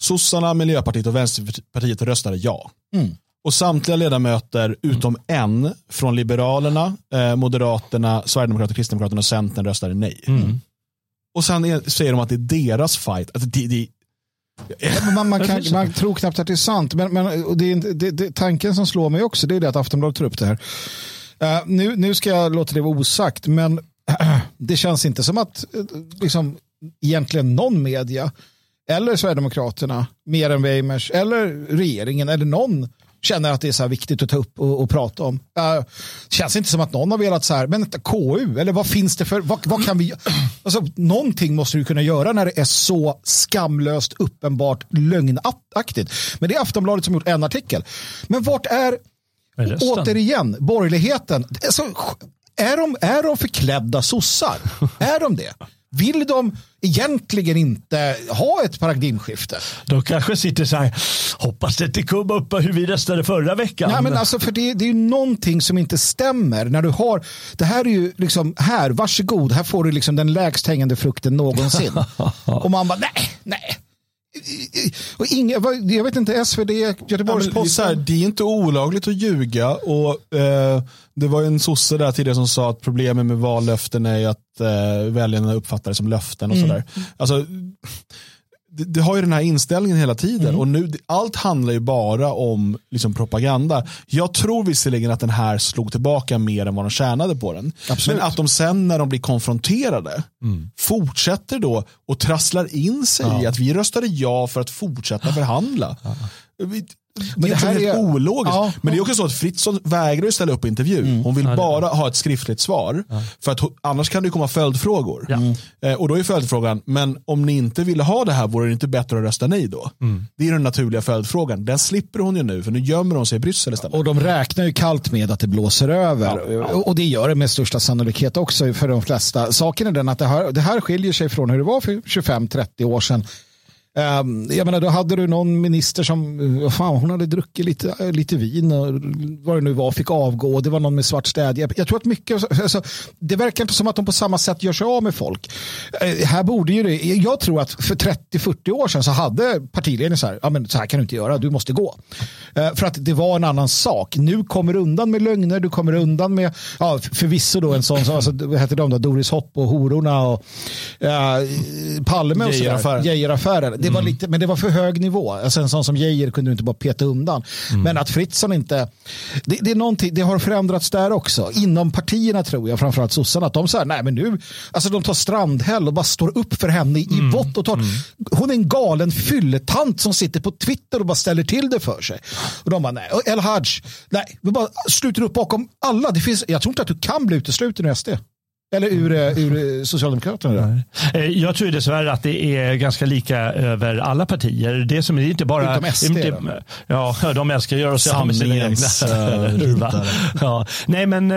sossarna, Miljöpartiet och Vänsterpartiet röstade ja. Mm. Och samtliga ledamöter utom en från Liberalerna, eh, Moderaterna, Sverigedemokraterna, Kristdemokraterna och Centern röstade nej. Mm. Och sen är, säger de att det är deras fight. Att det, det, man, man, kan, man tror knappt att det är sant. Men, men det, det, det, tanken som slår mig också det är det att Aftonbladet tar upp det här. Uh, nu, nu ska jag låta det vara osagt, men uh, det känns inte som att uh, liksom, egentligen någon media eller Sverigedemokraterna, mer än Weimers, eller regeringen eller någon känner att det är så viktigt att ta upp och, och prata om. Uh, känns inte som att någon har velat så här, men KU, eller vad finns det för, vad, vad kan vi, alltså någonting måste du kunna göra när det är så skamlöst uppenbart lögnaktigt. Men det är Aftonbladet som gjort en artikel. Men vart är, återigen, borgerligheten, alltså, är de, är de förklädda sossar? är de det? Vill de egentligen inte ha ett paradigmskifte? De kanske sitter så här, hoppas det inte kom upp hur vi röstade förra veckan. Ja, men alltså, för det, det är ju någonting som inte stämmer när du har, det här är ju liksom, här, varsågod, här får du liksom den lägst hängande frukten någonsin. Och man bara, nej, nej, och inga, jag vet inte, SvD, Göteborgs-Posten. Ja, det är inte olagligt att ljuga. Och, eh, det var en sosse där tidigare som sa att problemet med vallöften är att eh, väljarna uppfattar det som löften. och mm. sådär. Alltså, det, det, har ju den här inställningen hela tiden mm. och nu, allt handlar ju bara om liksom, propaganda. Jag tror visserligen att den här slog tillbaka mer än vad de tjänade på den. Absolut. Men att de sen när de blir konfronterade mm. fortsätter då och trasslar in sig ja. i att vi röstade ja för att fortsätta förhandla. Ja. Men det, här är ologiskt. Ja. Men det är också så att Fritzson vägrar ställa upp i intervju. Hon vill Ja, bara ha ett skriftligt svar. För att annars kan det komma följdfrågor. Ja. Eh, och då är följdfrågan, men om ni inte ville ha det här, vore det inte bättre att rösta nej då? Det är den naturliga följdfrågan. Den slipper hon ju nu, för nu gömmer hon sig i Bryssel istället. Och de räknar ju kallt med att det blåser över. Och det gör det med största sannolikhet också för de flesta. Saken är den att det här, det här skiljer sig från hur det var för 25-30 år sedan. Um, jag menar, då hade du någon minister som, fan, hon hade druckit lite, lite vin och vad det nu var, fick avgå. Det var någon med svart städ. Jag, tror att mycket, alltså, det verkar inte som att de på samma sätt gör sig av med folk. Uh, här borde ju det, jag tror att för 30-40 år sedan så hade partiledningen så här, ja men så här kan du inte göra, du måste gå. Uh, för att det var en annan sak. Nu kommer du undan med lögner, du kommer undan med, ja förvisso då en sån, som, alltså, vad hette de då, Doris Hopp och hororna och uh, Palme och sådär. Geijeraffären. Det var lite, men det var för hög nivå. Alltså en sån som Geijer kunde du inte bara peta undan. Men att Fritzson inte... Det, det, är någonting, det har förändrats där också. Inom partierna tror jag, framförallt sossarna, att de säger nej men nu, alltså de tar Strandhäll och bara står upp för henne i vått och torrt. Hon är en galen fylletant som sitter på Twitter och bara ställer till det för sig. Och de bara nej, El Haj, nej, vi bara sluter upp bakom alla. Det finns, jag tror inte att du kan bli utesluten ur SD. Eller ur, eh, ur eh, Socialdemokraterna. där. Eh, Jag tror dessvärre att det är ganska lika över alla partier. Det som är inte bara... Utom SD inte, då? ja, de älskar att göra sig av med sina egna. Ja. Nej, men det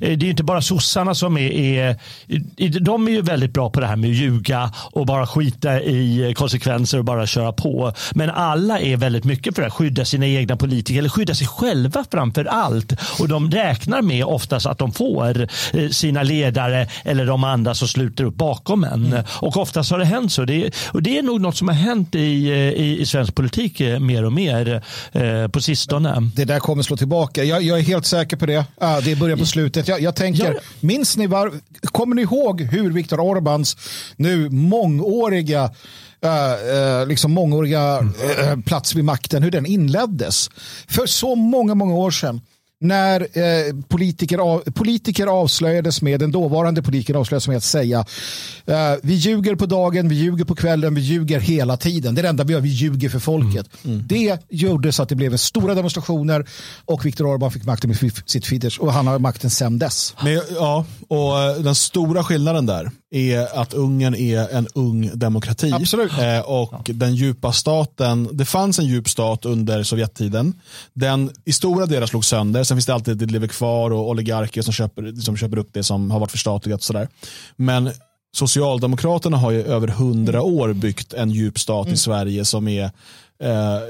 är ju inte bara sossarna som är, är... De är ju väldigt bra på det här med att ljuga och bara skita i konsekvenser och bara köra på. Men alla är väldigt mycket för att skydda sina egna politiker eller skydda sig själva framför allt. Och de räknar med oftast att de får sina ledare eller de andra som sluter upp bakom en. Och oftast har det hänt så. Det är, och det är nog något som har hänt i, eh, i, i svensk politik eh, mer och mer eh, på sistone. Det där kommer slå tillbaka. Jag, jag är helt säker på det. Ah, det är början på slutet. Jag, jag tänker, Ja. minns ni var, kommer ni ihåg hur Viktor Orbáns nu mångåriga eh, eh, liksom mångåriga eh, plats vid makten, hur den inleddes. För så många, många år sedan när eh, politiker, av, politiker avslöjades med, den dåvarande politikern avslöjades med att säga eh, vi ljuger på dagen, vi ljuger på kvällen, vi ljuger hela tiden. Det är det enda vi gör, vi ljuger för folket. Det gjorde så att det blev stora demonstrationer och Viktor Orbán fick makten med sitt Fidesz och han har makten sedan dess. Men, ja, och eh, den stora skillnaden där är att Ungern är en ung demokrati. Absolut. Eh, och den djupa staten, det fanns en djup stat under Sovjettiden. Den i stora delar slog sönder. Sen finns det alltid det lever kvar och oligarker som köper, som köper upp det som har varit förstatligat. Och sådär. Men Socialdemokraterna har ju över hundra år byggt en djup stat i Sverige som är eh,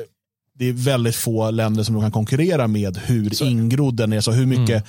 det är väldigt få länder som de kan konkurrera med hur ingrodd den är. Så hur mycket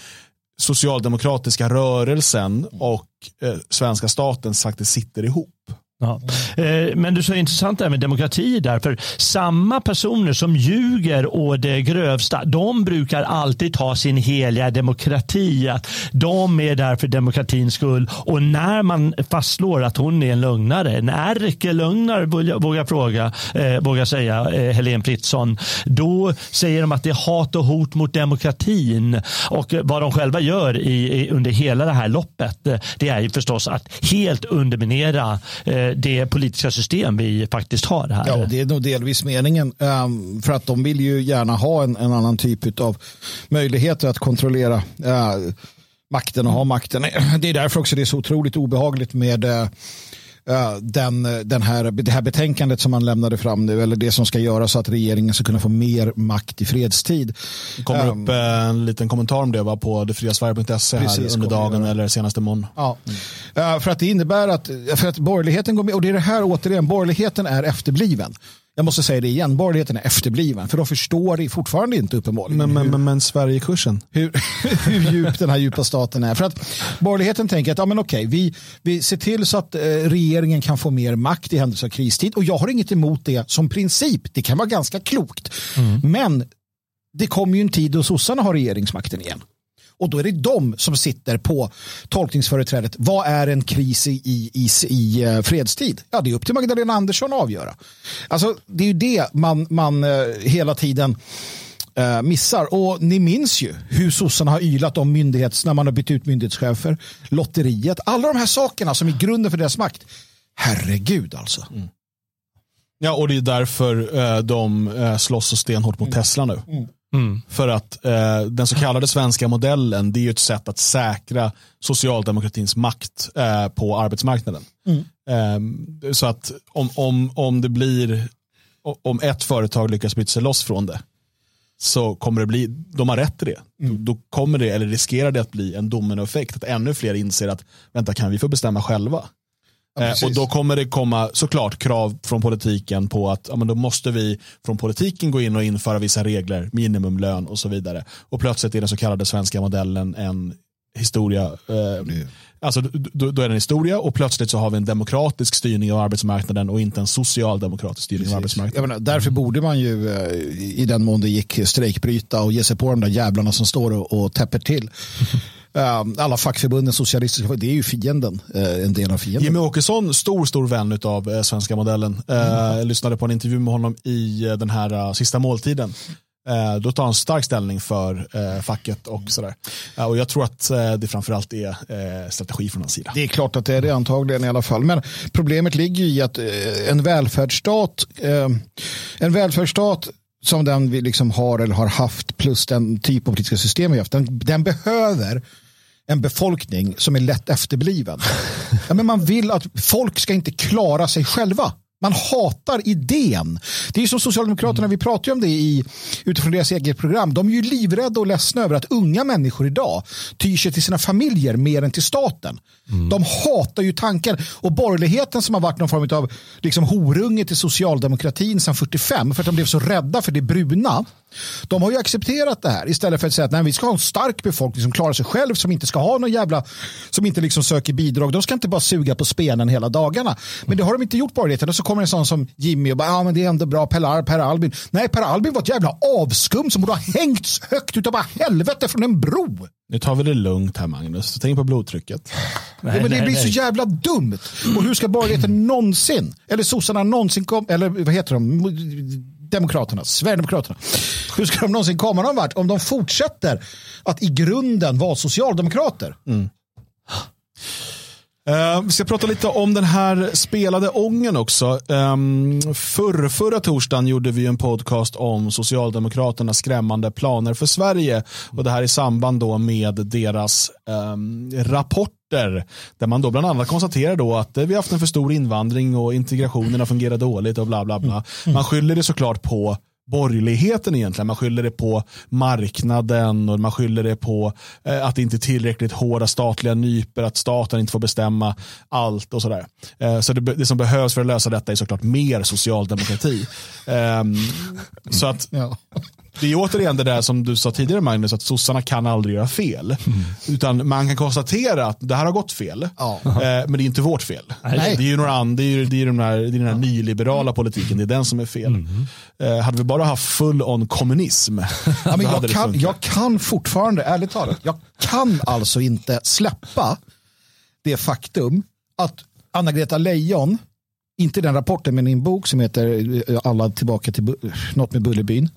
socialdemokratiska rörelsen och eh, svenska staten faktiskt sitter ihop. Ja. Eh, men du sa intressant det här med demokrati därför samma personer som ljuger å det grövsta, de brukar alltid ta sin heliga demokrati. Att de är där för demokratins skull och när man fastslår att hon är en lögnare, en ärkelögnare vågar jag fråga, eh, vågar säga eh, Helene Fritzon, då säger de att det är hat och hot mot demokratin och vad de själva gör i, under hela det här loppet, eh, det är ju förstås att helt underminera eh, det politiska system vi faktiskt har här. Ja, det är nog delvis meningen. Ehm, för att de vill ju gärna ha en, en annan typ av möjligheter att kontrollera eh, makten och ha makten. Det är därför också det är så otroligt obehagligt med eh, den, den här, det här betänkandet som man lämnade fram nu, eller det som ska göra så att regeringen ska kunna få mer makt i fredstid. Det kommer Ehm, upp eh, en liten kommentar om det va, på detfriasverige.se här under dagen eller senaste imorgon. Ja. Eh, För att det innebär att, för att borgerligheten går med, och det är det här återigen, borgerligheten är efterbliven. Jag måste säga det igen, borgerligheten är efterbliven, för de förstår fortfarande inte uppenbarligen Men, men, men, men Sverigekursen? hur, hur djup den här djupa staten är. För att borgerligheten tänker att ja, men okej, vi, vi ser till så att eh, regeringen kan få mer makt i händelse av kristid och jag har inget emot det som princip. Det kan vara ganska klokt. Men det kommer ju en tid då sossarna har regeringsmakten igen. Och då är det de som sitter på tolkningsföreträdet. Vad är en kris i, i, i, eh, fredstid? Ja, det är upp till Magdalena Andersson att avgöra. Alltså, det är ju det man, man eh, hela tiden eh, missar. Och ni minns ju hur sossarna har ylat om myndighets, när man har bytt ut myndighetschefer, lotteriet, alla de här sakerna som är grunden för deras makt. Herregud alltså. Ja, och det är därför eh, de eh, slåss så stenhårt mot Tesla nu. Mm. För att eh, den så kallade svenska modellen det är ett sätt att säkra socialdemokratins makt eh, på arbetsmarknaden. Eh, så att om, om, om det blir, om ett företag lyckas bryta sig loss från det så kommer det bli, de har rätt i det. Då kommer det, eller riskerar det att bli en dominoeffekt. Att ännu fler inser att, vänta kan vi få bestämma själva? Ja, Eh, precis. och då kommer det komma såklart krav från politiken på att ja, men då måste vi från politiken gå in och införa vissa regler, minimumlön och så vidare. Och plötsligt är den så kallade svenska modellen en historia. Eh, alltså, då, då är det en historia och plötsligt så har vi en demokratisk styrning av arbetsmarknaden och inte en socialdemokratisk styrning av Jag arbetsmarknaden. menar, därför borde man ju eh, i den mån det gick strejkbryta och ge sig på de där jävlarna som står och, och täpper till. Eh, Alla fackförbunden, socialistiska, det är ju fienden, eh, en del av fienden. Jimmy Åkesson, stor, stor vän av eh, svenska modellen. Eh, Jag lyssnade på en intervju med honom i den här sista måltiden. Då tar han stark ställning för facket och sådär. Eh, och jag tror att det framförallt är strategi från hans sida. Det är klart att det är det antagligen i alla fall. Men problemet ligger i att en välfärdsstat, en välfärdsstat som den vi liksom har eller har haft plus den typ av politiska system vi har haft, den, den behöver en befolkning som är lätt efterbliven. ja, men man vill att folk ska inte klara sig själva. Man hatar idén. Det är som Socialdemokraterna, vi pratar ju om det i, utifrån deras eget program. De är ju livrädda och ledsna över att unga människor idag tyr sig till sina familjer mer än till staten. De hatar ju tanken. Och borgerligheten som har varit någon form av liksom, horunge till socialdemokratin sedan 45 för att de blev så rädda för det bruna. De har ju accepterat det här istället för att säga att nej, vi ska ha en stark befolkning som klarar sig själv, som inte ska ha någon jävla, som inte liksom söker bidrag. De ska inte bara suga på spenen hela dagarna. Men det har de inte gjort borgerligheten. Och så kommer en sån som Jimmy och bara, ja men det är ändå bra, Per, per Albin. Nej, Per Albin var ett jävla avskum som borde ha hängts högt utav bara helvete från en bro. Nu tar vi det lugnt här Magnus. Tänk på blodtrycket. ja, men det blir så jävla dumt. Och hur ska borgerligheten någonsin, eller sossarna någonsin komma, eller vad heter de? Demokraterna, Sverigedemokraterna. Hur ska de någonsin komma någon vart om de fortsätter att i grunden vara socialdemokrater? Mm. Eh, vi ska prata lite om den här spelade ången också. Um, förr, förra torsdagen gjorde vi en podcast om Socialdemokraternas skrämmande planer för Sverige. Och Det här i samband då med deras ehm, rapporter. Där man då bland annat konstaterar då att eh, vi har haft en för stor invandring och integrationen har fungerat dåligt och bla bla bla. Man skyller det såklart på borgerligheten egentligen. Man skyller det på marknaden och man skyller det på eh, att det inte är tillräckligt hårda statliga nyper, att staten inte får bestämma allt och sådär. Eh, så det, det som behövs för att lösa detta är såklart mer socialdemokrati. Eh, så att Ja det är återigen det där som du sa tidigare Magnus, att sossarna kan aldrig göra fel. Utan man kan konstatera att det här har gått fel, Ja. eh, men det är inte vårt fel. Nej. Det är ju några and, det är, ju- det är, den här, det är den här nyliberala politiken, det är den som är fel. Eh, hade vi bara haft full on kommunism, Ja, men jag, kan, jag kan fortfarande, ärligt talat, jag kan alltså inte släppa det faktum att Anna-Greta Leijon, inte den rapporten men i en bok som heter eh, Alla tillbaka till något med Bullerbyn.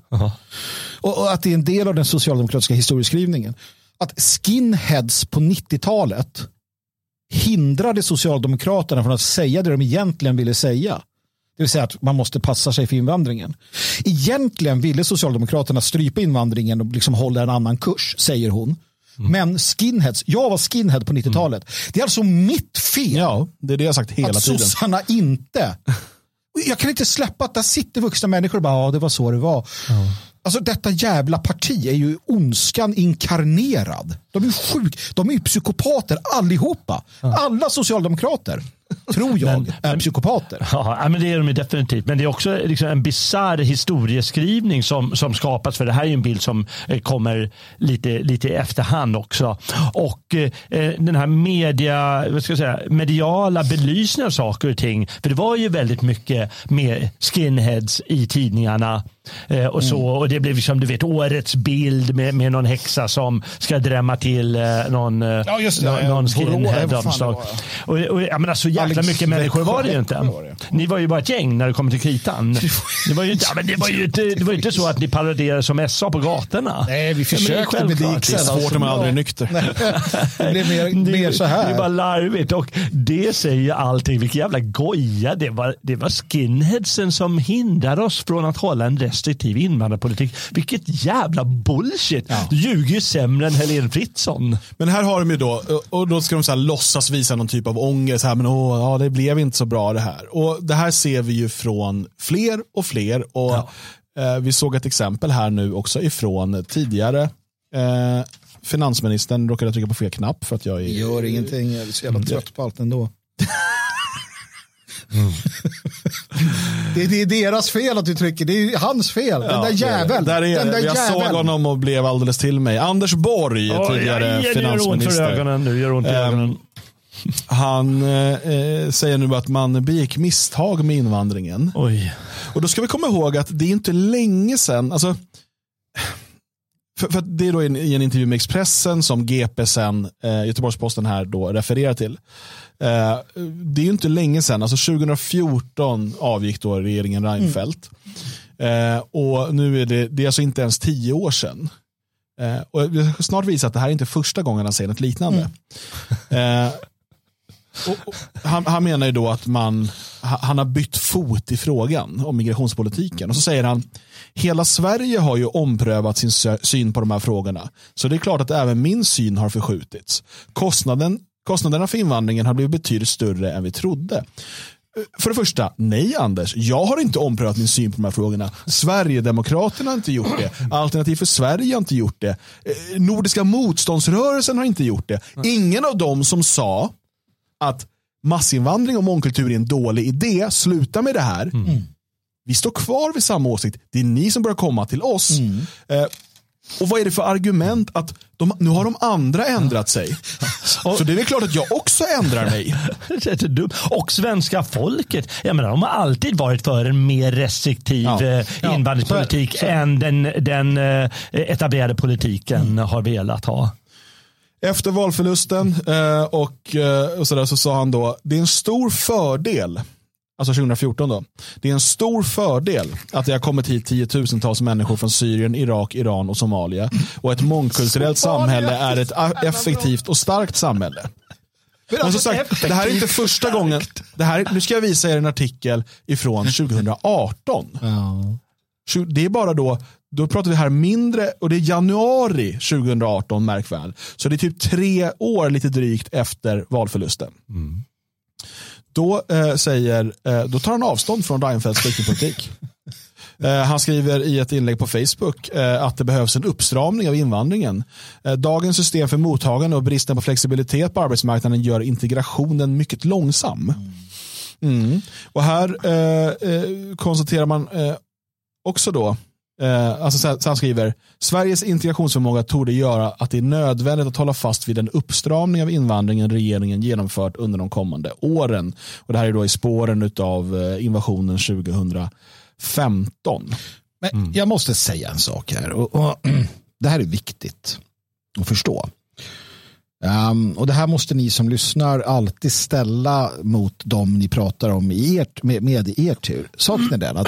Och, och att det är en del av den socialdemokratiska historieskrivningen. Att skinheads på 90-talet hindrade Socialdemokraterna från att säga det de egentligen ville säga. Det vill säga att man måste passa sig för invandringen. Egentligen ville Socialdemokraterna strypa invandringen och liksom hålla en annan kurs, säger hon. Men skinheads, jag var skinhead på 90-talet. Det är alltså mitt fel Ja, det är det jag sagt hela att tiden. sossarna inte... Jag kan inte släppa att där sitter vuxna människor och bara, ja det var så det var. Alltså detta jävla parti är ju ondskan inkarnerad. De är ju sjuk, de är psykopater allihopa. Alla socialdemokrater, tror jag, är psykopater. Ja, men det är de definitivt. Men det är också liksom en bisarr historieskrivning som, som skapas. För det här är en bild som eh, kommer lite, lite i efterhand också. Och eh, den här media, vad ska jag säga, mediala belysningen av saker och ting. För det var ju väldigt mycket med skinheads i tidningarna. Eh, och, så, och det blev liksom, du vet, årets bild med, med någon häxa som ska drämma till eh, någon, eh, Ja, just det. någon, någon Borås, skinhead av slag. det Och, och, jag menar, så jäkla mycket människor var det ju inte. Var det. Ni var ju bara ett gäng när det kommer till kritan. Det var ju inte, ja, men det var ju inte, det var inte så att ni paraderade som SA på gatorna. Nej, vi försökte, men det gick sällan Svårt så när man bra. aldrig är nykter. Det blev mer, Det, mer så det är här. bara larvigt och det säger allting. Vilken jävla goja. Det var, det var skinheadsen som hindrade oss från att hålla en restriktiv invandrarpolitik. Vilket jävla bullshit. Du ljuger ju sämre än Helene Fritzon. Men här har de ju då, och då ska de så här låtsas visa någon typ av ångest. Här, men åh, ja, det blev inte så bra det här. Och Det här ser vi ju från fler och fler. Och eh, Vi såg ett exempel här nu också ifrån tidigare eh, finansministern råkade trycka på fel knapp för att jag är... Gör ingenting, jag är så jävla trött på allt ändå. det, det är deras fel att du trycker, det är hans fel. Den där jäveln. Där är, den där jag såg jäveln. honom och blev alldeles till mig. Anders Borg, tidigare Oj, det gör ont för finansminister. ögonen nu. Gör ont i Ehm, ögonen. Han eh, eh, säger nu att man begick misstag med invandringen. Oj. Och då ska vi komma ihåg att det är inte länge sedan, alltså, för, för det är då i en, i en intervju med Expressen som GP sen, eh, Göteborgs-Posten här då refererar till. Eh, det är ju inte länge sedan, alltså 2014 avgick då regeringen Reinfeldt. Eh, och nu är det, det är alltså inte ens tio år sedan. Eh, och jag ska snart visa att det här är inte första gången han säger något liknande. Eh, och, och, han, han menar ju då att man, ha- han har bytt fot i frågan om migrationspolitiken. Och så säger han, hela Sverige har ju omprövat sin syn på de här frågorna. Så det är klart att även min syn har förskjutits. Kostnaden, kostnaderna för invandringen har blivit betydligt större än vi trodde. För det första, nej Anders, jag har inte omprövat min syn på de här frågorna. Sverigedemokraterna har inte gjort det. Alternativ för Sverige har inte gjort det. Eh, Nordiska motståndsrörelsen har inte gjort det. Ingen av dem som sa att massinvandring och mångkultur är en dålig idé, sluta med det här. Vi står kvar vid samma åsikt. Det är ni som börjar komma till oss. Eh, och vad är det för argument att de, nu har de andra ändrat sig? Så det är väl klart att jag också ändrar mig. Det är så dumt. Och svenska folket, jag menar, de har alltid varit för en mer restriktiv Ja. eh, Ja, invandringspolitik så är- så är- än den, den eh, etablerade politiken har velat ha. Efter valförlusten och, eh, och så, där, så sa han då, det är en stor fördel, alltså 2014 då, det är en stor fördel att det har kommit hit tiotusentals människor från Syrien, Irak, Iran och Somalia. Och ett mångkulturellt samhälle är ett effektivt och starkt samhälle. Men alltså, sagt, det här är inte första gången. Det här, nu ska jag visa er en artikel ifrån 2018. Tju- Det är bara då, då pratar vi här mindre, och det är januari 2018 märk väl. Så det är typ tre år lite drygt efter valförlusten. Då, eh, säger, eh, då tar han avstånd från Reinfeldts flyktingpolitik. Eh, Han skriver i ett inlägg på Facebook eh, att det behövs en uppstramning av invandringen. Eh, Dagens system för mottagande och bristen på flexibilitet på arbetsmarknaden gör integrationen mycket långsam. Mm. Och här eh, konstaterar man eh, också då, eh, alltså så han skriver, Sveriges integrationsförmåga torde göra att det är nödvändigt att hålla fast vid den uppstramning av invandringen regeringen genomfört under de kommande åren. Och det här är då i spåren av eh, invasionen 2015. Men jag måste säga en sak här. Och, och, det här är viktigt att förstå. Ehm, och Det här måste ni som lyssnar alltid ställa mot dem ni pratar om i ert, med, med i er tur. Saken är den att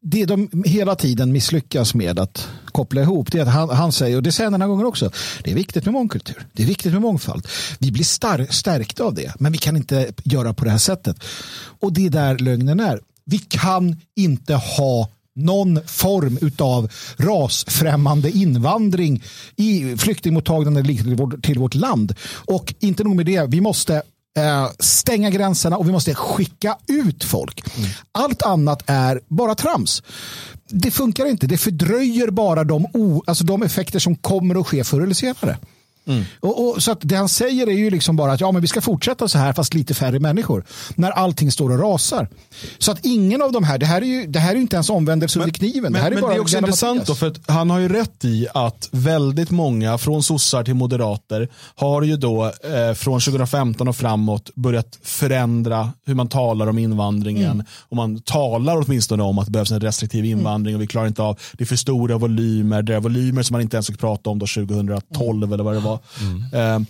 det de hela tiden misslyckas med att koppla ihop det är att han, han säger, och det säger han den här gången också, det är viktigt med mångkultur, det är viktigt med mångfald. Vi blir star- stärkta av det, men vi kan inte göra på det här sättet. Och det är där lögnen är. Vi kan inte ha någon form av rasfrämmande invandring i flyktingmottagande till vårt- land. Och inte nog med det, vi måste Eh, stänga gränserna och vi måste skicka ut folk. Allt annat är bara trams. Det funkar inte, det fördröjer bara de, o, alltså de effekter som kommer att ske förr eller senare. Och, och, så att det han säger är ju liksom bara att ja, men vi ska fortsätta så här fast lite färre människor. När allting står och rasar. Så att ingen av de här, det här är ju, det här är ju inte ens omvändelse under kniven. Men, det här är men bara det är också intressant då, för att han har ju rätt i att väldigt många, från sossar till moderater, har ju då eh, från 2015 och framåt börjat förändra hur man talar om invandringen. Mm. Och man talar åtminstone om att det behövs en restriktiv invandring och vi klarar inte av, det är för stora volymer, det är volymer som man inte ens fick prata om då 2012 eller vad det var. Eh,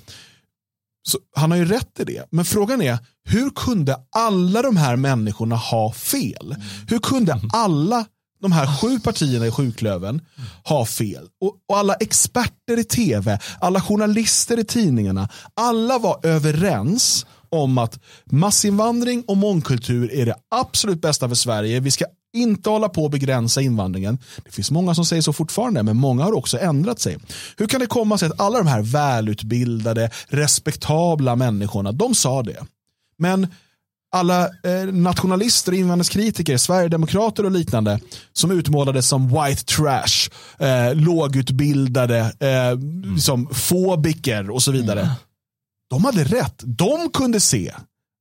Så han har ju rätt i det. Men frågan är, hur kunde alla de här människorna ha fel? Hur kunde alla de här sju partierna i sjuklöven ha fel? Och, och alla experter i tv, alla journalister i tidningarna, alla var överens om att massinvandring och mångkultur är det absolut bästa för Sverige. Vi ska inte hålla på och begränsa invandringen. Det finns många som säger så fortfarande, men många har också ändrat sig. Hur kan det komma sig att alla de här välutbildade, respektabla människorna, de sa det. Men alla eh, nationalister invandringskritiker, sverigedemokrater och liknande som utmålades som white trash, eh, lågutbildade, eh, som fobiker och så vidare. Mm. De hade rätt. De kunde se.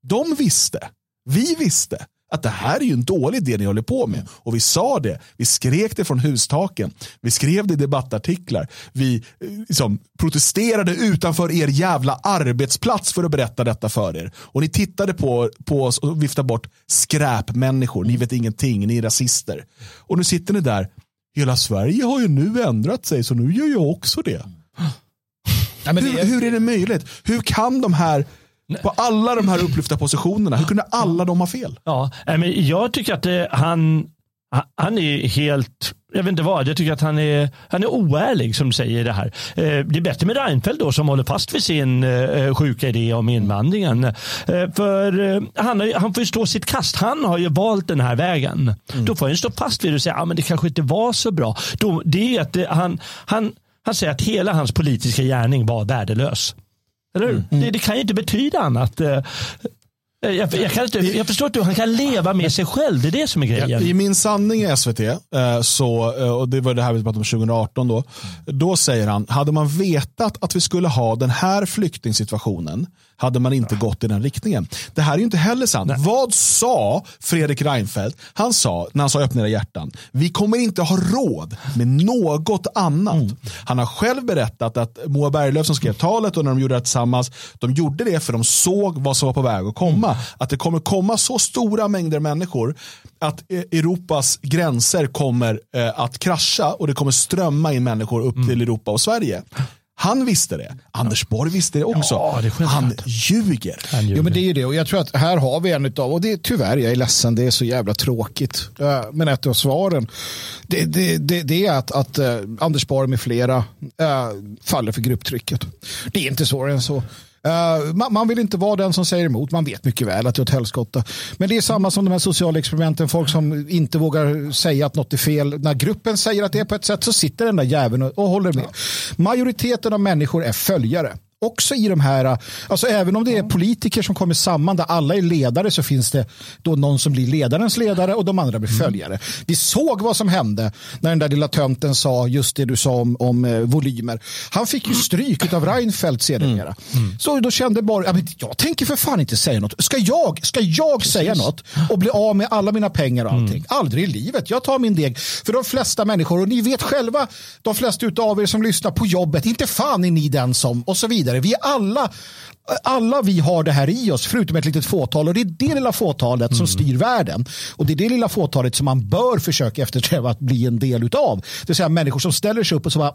De visste. Vi visste att det här är ju en dålig idé ni håller på med. Och vi sa det, vi skrek det från hustaken, vi skrev det i debattartiklar, vi eh, liksom, protesterade utanför er jävla arbetsplats för att berätta detta för er. Och ni tittade på, på oss och viftade bort skräpmänniskor, ni vet ingenting, ni är rasister. Och nu sitter ni där, hela Sverige har ju nu ändrat sig så nu gör jag också det. Ja, hur, hur är det möjligt? Hur kan de här på alla de här upplyfta positionerna. Hur kunde alla de ha fel? Ja, men jag tycker att det, han, han är helt, jag vet inte vad, jag tycker att han är, han är oärlig som säger det här. Eh, det är bättre med Reinfeldt då som håller fast vid sin eh, sjuka idé om invandringen. Eh, för han, har, han får ju stå sitt kast. Han har ju valt den här vägen. Mm. Då får han stå fast vid det och säga att ah, det kanske inte var så bra. Då, det är att han, han, han säger att hela hans politiska gärning var värdelös. Eller hur? Mm. Det, det, kan ju inte betyda annat. Eh, jag, jag, kan inte, jag förstår inte hur han kan leva med sig själv. Det är det som är grejen. I min sanning i SVT, eh, så, eh, och det var det här vi pratade om 2018, då, då säger han, hade man vetat att vi skulle ha den här flyktingsituationen hade man inte gått i den riktningen. Det här är ju inte heller sant. Nej. Vad sa Fredrik Reinfeldt? Han sa, när han sa öppna era hjärtan, vi kommer inte ha råd med något annat. Mm. Han har själv berättat att Moa Berglöf som skrev talet och när de gjorde det tillsammans, de gjorde det för de såg vad som var på väg att komma. Mm. Att det kommer komma så stora mängder människor att e- Europas gränser kommer eh, att krascha och det kommer strömma in människor upp mm. till Europa och Sverige. Han visste det. Anders Borg visste det också. Ja, det han ljuger. Han ljuger. Jo, men det är ju det. Och jag tror att här har vi en av, och det är tyvärr, jag är ledsen, det är så jävla tråkigt. Men ett av svaren, det, det, det, det är att, att uh, Anders Borg med flera uh, faller för grupptrycket. Det är inte svårare än så. Eh, uh, man, man, vill inte vara den som säger emot. Man vet mycket väl att det är ett helskotta. Men det är samma som de här sociala experimenten. Folk som inte vågar säga att något är fel. När gruppen säger att det är på ett sätt så sitter den där jäveln och, och håller med. Majoriteten av människor är följare också i de här, alltså även om det är politiker som kommer samman där alla är ledare så finns det då någon som blir ledarens ledare och de andra blir mm. följare. Vi såg vad som hände när den där lilla tönten sa just det du sa om, om eh, volymer. Han fick ju stryk av Reinfeldt sedermera. Mm. Mm. Så då kände bara, jag, jag tänker för fan inte säga något. Ska jag, ska jag säga något och bli av med alla mina pengar och allting? Mm. Aldrig i livet. Jag tar min deg. För de flesta människor, och ni vet själva, de flesta av er som lyssnar på jobbet, inte fan är ni den som, och så vidare vidare. Vi alla, alla vi har det här i oss, förutom ett litet fåtal. Och det är det lilla fåtalet mm. som styr världen. Och det är det lilla fåtalet som man bör försöka eftersträva att bli en del av. Det vill säga människor som ställer sig upp och så bara,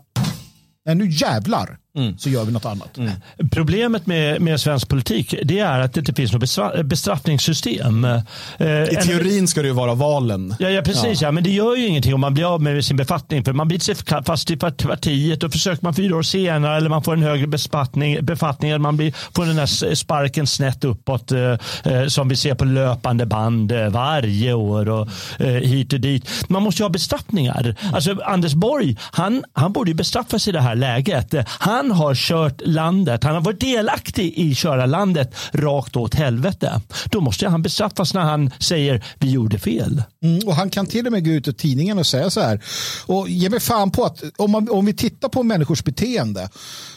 nej nu jävlar Mm. så gör vi något annat. Mm. Problemet med, med svensk politik det är att det inte finns något bestraffningssystem. Eh, I teorin ska det ju vara valen. Ja, ja precis. Ja. ja. men det gör ju ingenting om man blir av med sin befattning. För man biter sig fast i partiet och försöker man fyra år senare eller man får en högre befattning, befattning eller man blir, får den här sparken snett uppåt eh, eh, som vi ser på löpande band eh, varje år och eh, hit och dit. Man måste ju ha bestraffningar. Alltså Anders Borg, han, han borde ju bestraffas i det här läget. Han han har kört landet, han har varit delaktig i köra landet rakt åt helvete. Då måste han bestraffas när han säger vi gjorde fel. Mm, och han kan till och med gå ut i tidningen och säga så här. Och ge mig fan på att om, man, om vi tittar på människors beteende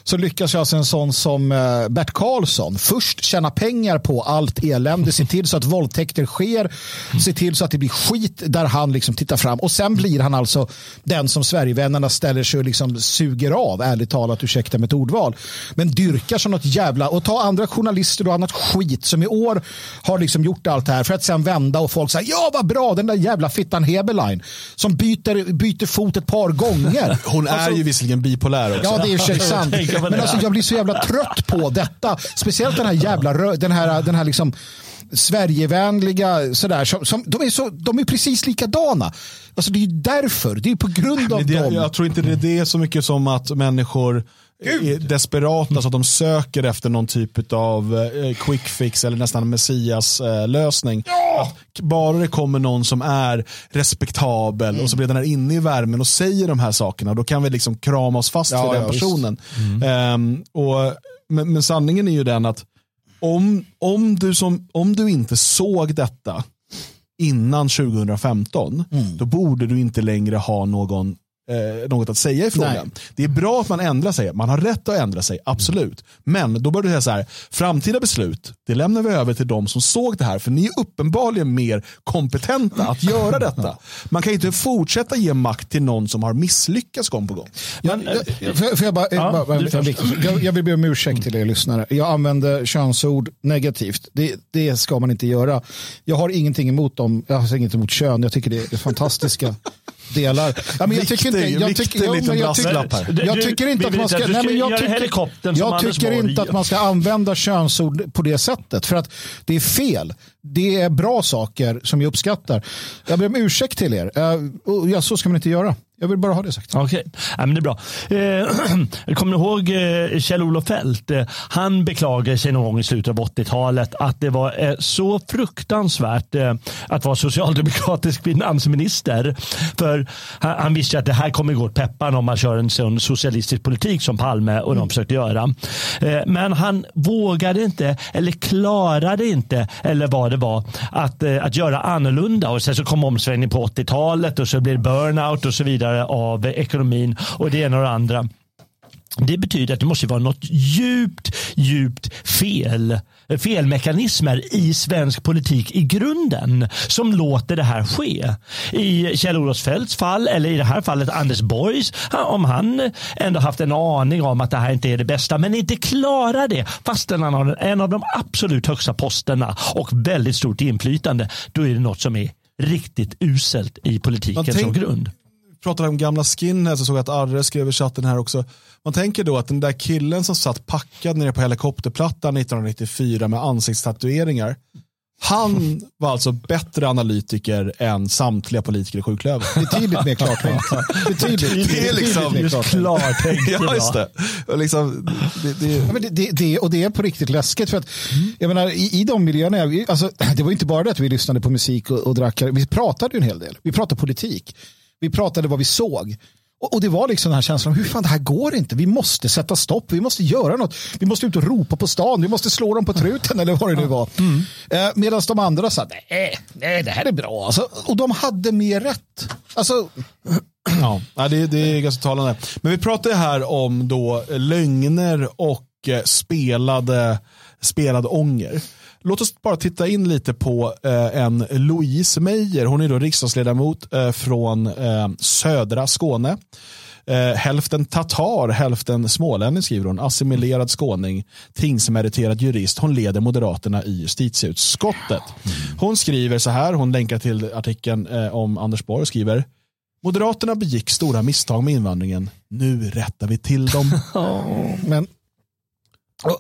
så lyckas alltså en sån som eh, Bert Karlsson först tjäna pengar på allt elände, se till så att våldtäkter sker, se till så att det blir skit där han liksom tittar fram och sen blir han alltså den som Sverigevännerna ställer sig och liksom suger av, ärligt talat, ursäkta ursäkta med ett ordval, men dyrkar som något jävla, och ta andra journalister och annat skit som i år har liksom gjort allt det här för att sen vända och folk säger ja vad bra den där jävla fittan Heberlein som byter, byter fot ett par gånger. Hon är Alltså- ju visserligen bipolär också. Ja, det är sig sant. Men alltså, jag blir så jävla trött på detta. Speciellt den här jävla den här, den här liksom Sverigevänliga sådär. Som, som, de, är så, de är precis likadana. Alltså, det är ju därför. Det är på grund av det, dem. jag tror inte det är det så mycket som att människor är desperata så att de söker efter någon typ av eh, quick fix eller nästan messias eh, lösning. Att bara det kommer någon som är respektabel och som redan är inne i värmen och säger de här sakerna då kan vi liksom krama oss fast Ja, vid den ja, personen. Ehm, och, men, men sanningen är ju den att om, om, du som, om du inte såg detta innan 2015, Mm. då borde du inte längre ha någon, eh, något att säga i frågan. Nej. Det är bra att man ändrar sig, man har rätt att ändra sig, absolut. Men då bör du säga så här, framtida beslut, det lämnar vi över till de som såg det här, för ni är uppenbarligen mer kompetenta att göra detta. Man kan inte fortsätta ge makt till någon som har misslyckats gång på gång. Men, jag, bara, Ja, bara, jag, jag vill be om ursäkt till er lyssnare. Jag använder könsord negativt. Det, det ska man inte göra. Jag har ingenting emot dem. Jag har inget emot kön. Jag tycker det är fantastiska delar. Ja, men jag tycker inte, jag tycker, liten men jag tycker, jag tycker inte att man ska... nej, men jag tycker, jag tycker inte att man ska använda könsord på det sättet. För att det är fel. Det är bra saker som jag uppskattar. Jag ber om ursäkt till er. Eh, Ja, så ska man inte göra. Jag vill bara ha det sagt. Okej, ja, men det är bra. Eh, kommer ni ihåg eh, Kjell-Olof Feldt? Eh, han beklagade sig någon gång i slutet av 80-talet att det var eh, så fruktansvärt att vara socialdemokratisk finansminister. För han, han visste att det här kommer gå åt pepparn om man kör en sån socialistisk politik som Palme och de försökte göra. Men han vågade inte eller klarade inte eller vad det var att, att göra annorlunda. Och sen så kom omsvängningen på 80-talet och så blir burnout och så vidare av eh, ekonomin och det ena och det andra. Det betyder att det måste vara något djupt, djupt fel felmekanismer i svensk politik i grunden som låter det här ske. I Kjell-Olof Feldts fall eller i det här fallet Anders Borgs om han ändå haft en aning om att det här inte är det bästa men inte klarar det fastän han har en av de absolut högsta posterna och väldigt stort inflytande då är det något som är riktigt uselt i politiken tänk- som grund. Pratade om gamla skinheads och såg att Arre skrev i chatten här också. Man tänker då att den där killen som satt packad nere på helikopterplattan 1994 med ansiktstatueringar. Han var alltså bättre analytiker än samtliga politiker i sjuklövern. Betydligt mer klartänkt. Betydligt, Det är liksom- betydligt klartänkt. ja, just det. Och liksom, det, det Ja, men det, det, och det är på riktigt läskigt. För att, jag menar, i, I de miljöerna, vi- alltså, det var inte bara det att vi lyssnade på musik och, och drack. Vi pratade ju en hel del. Vi pratade politik. Vi pratade vad vi såg. Och, det var liksom den här känslan, hur fan det här går inte. Vi måste sätta stopp, vi måste göra något. Vi måste ut och ropa på stan, vi måste slå dem på truten eller vad det nu var. Eh, Medan de andra sa, nej, nej, det här är bra. Alltså, och de hade mer rätt. Alltså, Ja, det, det är ganska talande. Men vi pratar här om då lögner och eh, spelade, spelad ånger. Låt oss bara titta in lite på eh, en Louise Meijer. Hon är då riksdagsledamot eh, från eh, södra Skåne. Eh, hälften tatar, hälften smålänning skriver hon. Assimilerad skåning, tingsmeriterad jurist. Hon leder Moderaterna i justitieutskottet. Hon skriver så här, hon länkar till artikeln eh, om Anders Borg och skriver Moderaterna begick stora misstag med invandringen. Nu rättar vi till dem. men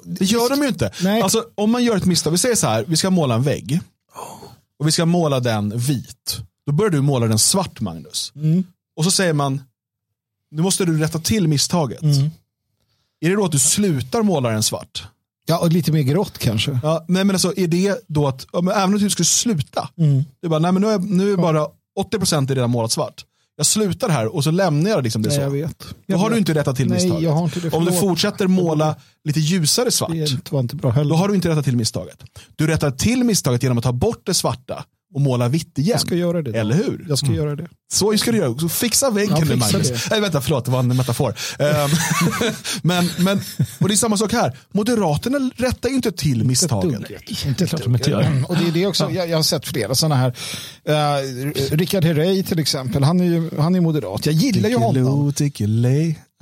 Det gör de ju inte. Nej. Alltså, om man gör ett misstag, vi säger så här, vi ska måla en vägg. Och vi ska måla den vit. Då börjar du måla den svart, Magnus. Mm. Och så säger man, nu måste du rätta till misstaget. Mm. Är det då att du slutar måla den svart? ja, och lite mer grått kanske. Ja, nej, men alltså, är det då att, ja, även om du skulle sluta, Mm. är bara, nej, men nu är, nu är bara 80% är redan målat svart. Jag slutar här och så lämnar jag liksom det Nej, så. jag vet. Då Jag har vet. du inte rättat till Nej, misstaget. jag har inte det. Om du fortsätter måla lite ljusare svart, Det var inte bra heller. då har du inte rättat till misstaget. Du rättar till misstaget genom att ta bort det svarta och måla vitt igen. Jag ska göra det. då. Eller hur? Jag ska göra det. Så ska du göra. Så fixa väggen Ja, nu Magnus. det. Nej, vänta, förlåt, det var en metafor. Ehm, men, men, och det är samma sak här. Moderaterna rättar ju inte till misstagen. Inte klart de inte gör. Och det är det också, jag, jag har sett flera sådana här. Uh, Rickard Herrey till exempel, han är ju han är moderat. Jag gillar ju honom.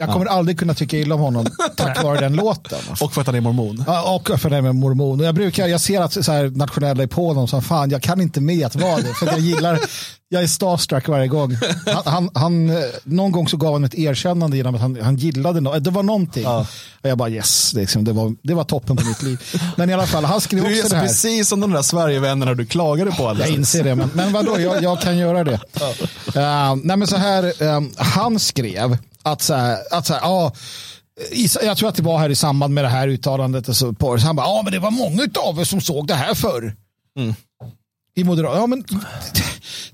Jag kommer aldrig kunna tycka illa om honom tack vare den låten. Och för att han är mormon. Ja, och för det med mormon. Och jag, brukar, jag ser att så här, nationella är på honom som fan, jag kan inte med att vara det. För att jag gillar, jag är starstruck varje gång. Han, han, han, någon gång så gav han ett erkännande genom att han, han gillade något. Det var någonting. Ja. Och jag bara yes, liksom, det, var, det var toppen på mitt liv. Men i alla fall, han skrev är också så det här. precis som de där Sverigevännerna du klagade på alldeles Jag inser det, men, men vadå, jag, jag kan göra det. Uh, nej men så här, um, han skrev att så här, att så här, ja, jag tror att det var här i samband med det här uttalandet. Och så, på, så han bara, ja men det var många av er som såg det här förr. I moderat, ja men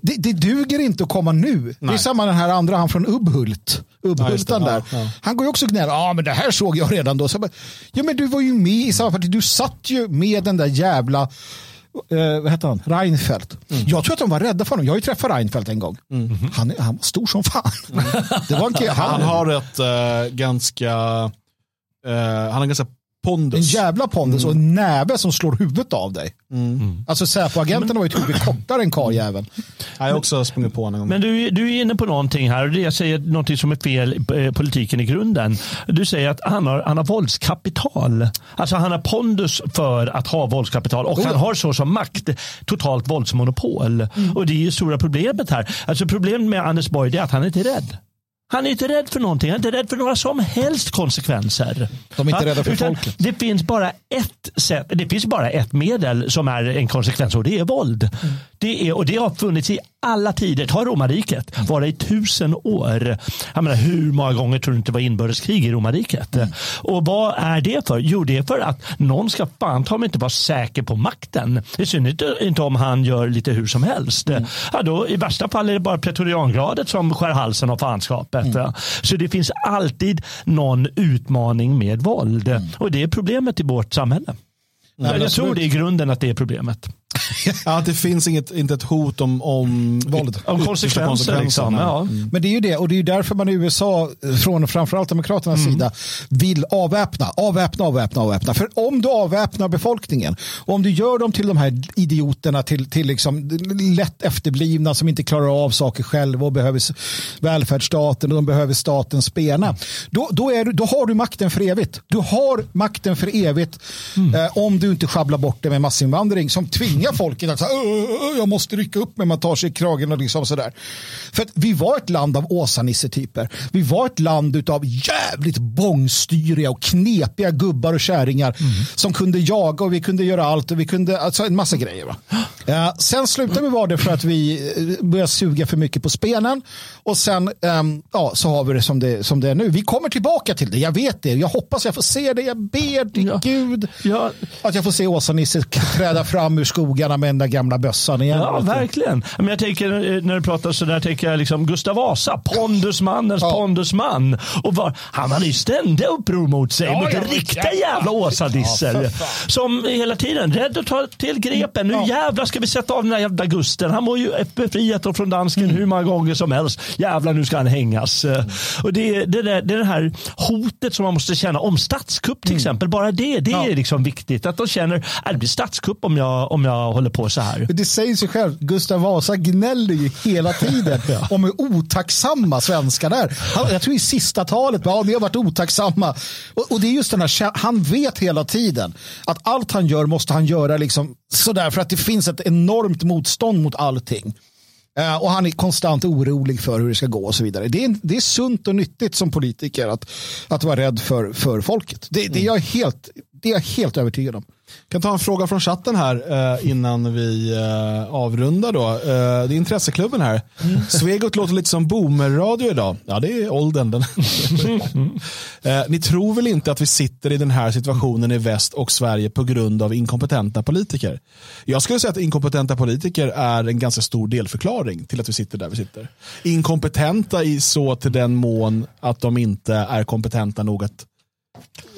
det, det duger inte att komma nu. Det är samma den här andra, han från Ubbhult. Ubbhultan Ja, där. Ja, ja. Han går ju också och gnäller, ja men det här såg jag redan då. Så bara, ja men du var ju med i samma parti, du satt ju med den där jävla eh, vad heter han? Reinfeldt. Jag tror att de var rädda för honom. Jag har ju träffat Reinfeldt en gång. Han, är- han var stor som fan. Det var en Han han, har ett eh, ganska, eh, han har ganska en pondus. jävla pondus och en näve som slår huvudet av dig. Alltså Säpo-agenten var ju ett huvud kortare än karljäveln. Jag har också sprungit på honom en gång. Men du, du är inne på någonting här jag säger någonting som är fel i eh, politiken i grunden. Du säger att han har, han har våldskapital. Alltså han har pondus för att ha våldskapital och Oh han har så som makt totalt våldsmonopol. Och det är ju stora problemet här. Alltså problemet med Anders Borg är att han inte är rädd. Han är inte rädd för någonting. Han är inte rädd för några som helst konsekvenser. De är inte Ja, rädda för folket. Det finns bara ett sätt. Det finns bara ett medel som är en konsekvens och det är våld. Mm. Det är, och det har funnits i alla tider. Ta romarriket. Mm. Det i tusen år. Jag menar, hur många gånger tror du inte det var inbördeskrig i romarriket? Mm. Och vad är det för? Jo, det är för att någon ska fan ta mig inte vara säker på makten. I synnerhet inte om han gör lite hur som helst. Mm. Ja, då, I värsta fall är det bara pretoriangradet som skär halsen av fanskapet. Mm. va? Så det finns alltid någon utmaning med våld. Mm. Och det är problemet i vårt samhälle. men jag tror absolut. det är i grunden att det är problemet. Ja, att det finns inget, inte ett hot om, om Våld. Om konsekvenser. Liksom. Ja. Men det är ju det, och det är ju därför man i USA, från framförallt Demokraternas sida, vill avväpna, avväpna, avväpna, avväpna. För om du avväpnar befolkningen, och om du gör dem till de här idioterna, till, till liksom lätt efterblivna som inte klarar av saker själva och behöver välfärdsstaten och de behöver statens spena, då, då, är du, då har du makten för evigt. Du har makten för evigt eh, om du inte sjabblar bort det med massinvandring som tvingar folket att säga, "Åh, åh, jag måste rycka upp mig, man tar sig i kragen och liksom sådär. För att vi var ett land av Åsa-Nisse-typer. Vi var ett land av jävligt bångstyriga och knepiga gubbar och kärringar som kunde jaga och vi kunde göra allt och vi kunde, alltså en massa grejer. Va? Ja, sen slutade vi vara det för att vi eh, började suga för mycket på spenen och sen ehm, ja, så har vi det som, det som det är nu. Vi kommer tillbaka till det, jag vet det. Jag hoppas jag får se det, jag ber till Ja. Gud Ja, att jag får se Åsa-Nisse träda fram ur skogarna med den där gamla bössan igen. Ja, verkligen. Men jag tänker, eh, när du pratar så där tänker jag liksom Gustav Vasa, pondusmannens Ja. pondusman. Och var, han hade ju ständiga uppror mot sig, Ja, mot ja, riktiga jävlar. jävla Åsa-Nisser. Ja, som hela tiden, rädd att ta till grepen. Nu Ja. jävlar ska vi sätta av den här jävla Gusten. Han var ju befriat oss från dansken Mm. hur många gånger som helst. Jävlar, nu ska han hängas. Och det, är- det, där, det är det här hotet som man måste känna om statskupp till exempel. Bara det, det Mm. Är liksom viktigt. Att de känner att det blir statskupp om jag, om jag håller på så här. Det säger sig själv, Gustav Vasa gnäller ju hela tiden om hur otacksamma svenskar är. Han, jag tror i sista talet, ja ni har varit otacksamma. Och, och det är just den här, han vet hela tiden att allt han gör måste han göra liksom sådär för att det finns ett enormt motstånd mot allting. Eh, och han är konstant orolig för hur det ska gå och så vidare. Det är, det är sunt och nyttigt som politiker att, att vara rädd för, för folket. Det, det, är jag helt, det är jag helt övertygad om. kan ta en fråga från chatten här eh, innan vi eh, avrundar. Då. Eh, det är intresseklubben här. Svegot låter lite som boomerradio idag. Ja, det är åldern. Den. ni tror väl inte att vi sitter i den här situationen i väst och Sverige på grund av inkompetenta politiker? Jag skulle säga att inkompetenta politiker är en ganska stor delförklaring till att vi sitter där vi sitter. Inkompetenta i så till den mån att de inte är kompetenta nog att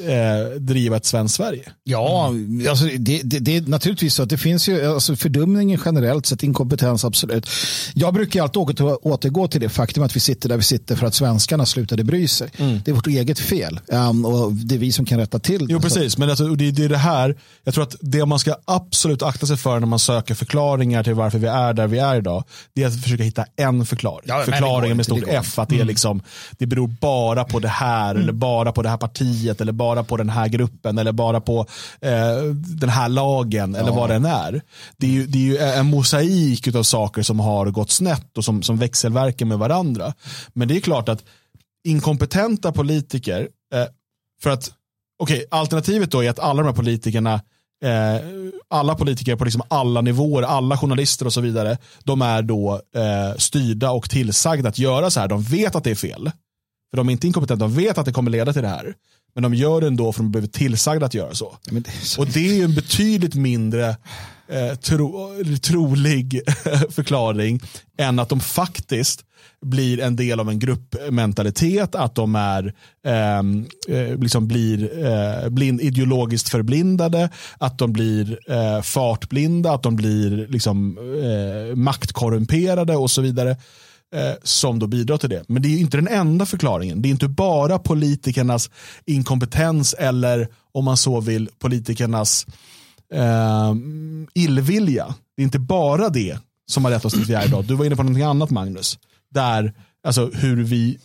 eh, driva ett svenskt Sverige. Ja, alltså det, det, det är naturligtvis så att det finns ju alltså fördumningen generellt sett, inkompetens absolut. Jag brukar alltid åter, återgå till det faktum att vi sitter där vi sitter för att svenskarna slutade bry sig. Mm. Det är vårt eget fel um, och det är vi som kan rätta till det. Jo, precis, men alltså, det, det är det här, jag tror att det man ska absolut akta sig för när man söker förklaringar till varför vi är där vi är idag, det är att försöka hitta en förklaring. Ja, Förklaringen med stort F, att det, är mm. liksom, det beror bara på det här, mm. eller bara på det här partiet, eller bara på den här gruppen, eller bara på eh, den här lagen, ja. eller vad den är. Det är ju, det är ju en mosaik av saker som har gått snett och som, som växelverkar med varandra. Men det är klart att inkompetenta politiker, eh, för att okej, okay, alternativet då är att alla de här politikerna Eh, alla politiker på liksom alla nivåer, alla journalister och så vidare, de är då eh, styrda och tillsagda att göra så här. De vet att det är fel. För de är inte inkompetenta, de vet att det kommer leda till det här. Men de gör det ändå för att de blivit tillsagda att göra så. Det så... Och det är ju en betydligt mindre eh, tro, trolig förklaring än att de faktiskt blir en del av en gruppmentalitet, att de är, ehm, eh, liksom blir eh, blind, ideologiskt förblindade, att de blir eh, fartblinda, att de blir liksom, eh, maktkorrumperade och så vidare eh, som då bidrar till det. Men det är inte den enda förklaringen. Det är inte bara politikernas inkompetens eller om man så vill politikernas eh, illvilja. Det är inte bara det som har lett oss till idag. Du var inne på någonting annat Magnus. Där, alltså hur vi,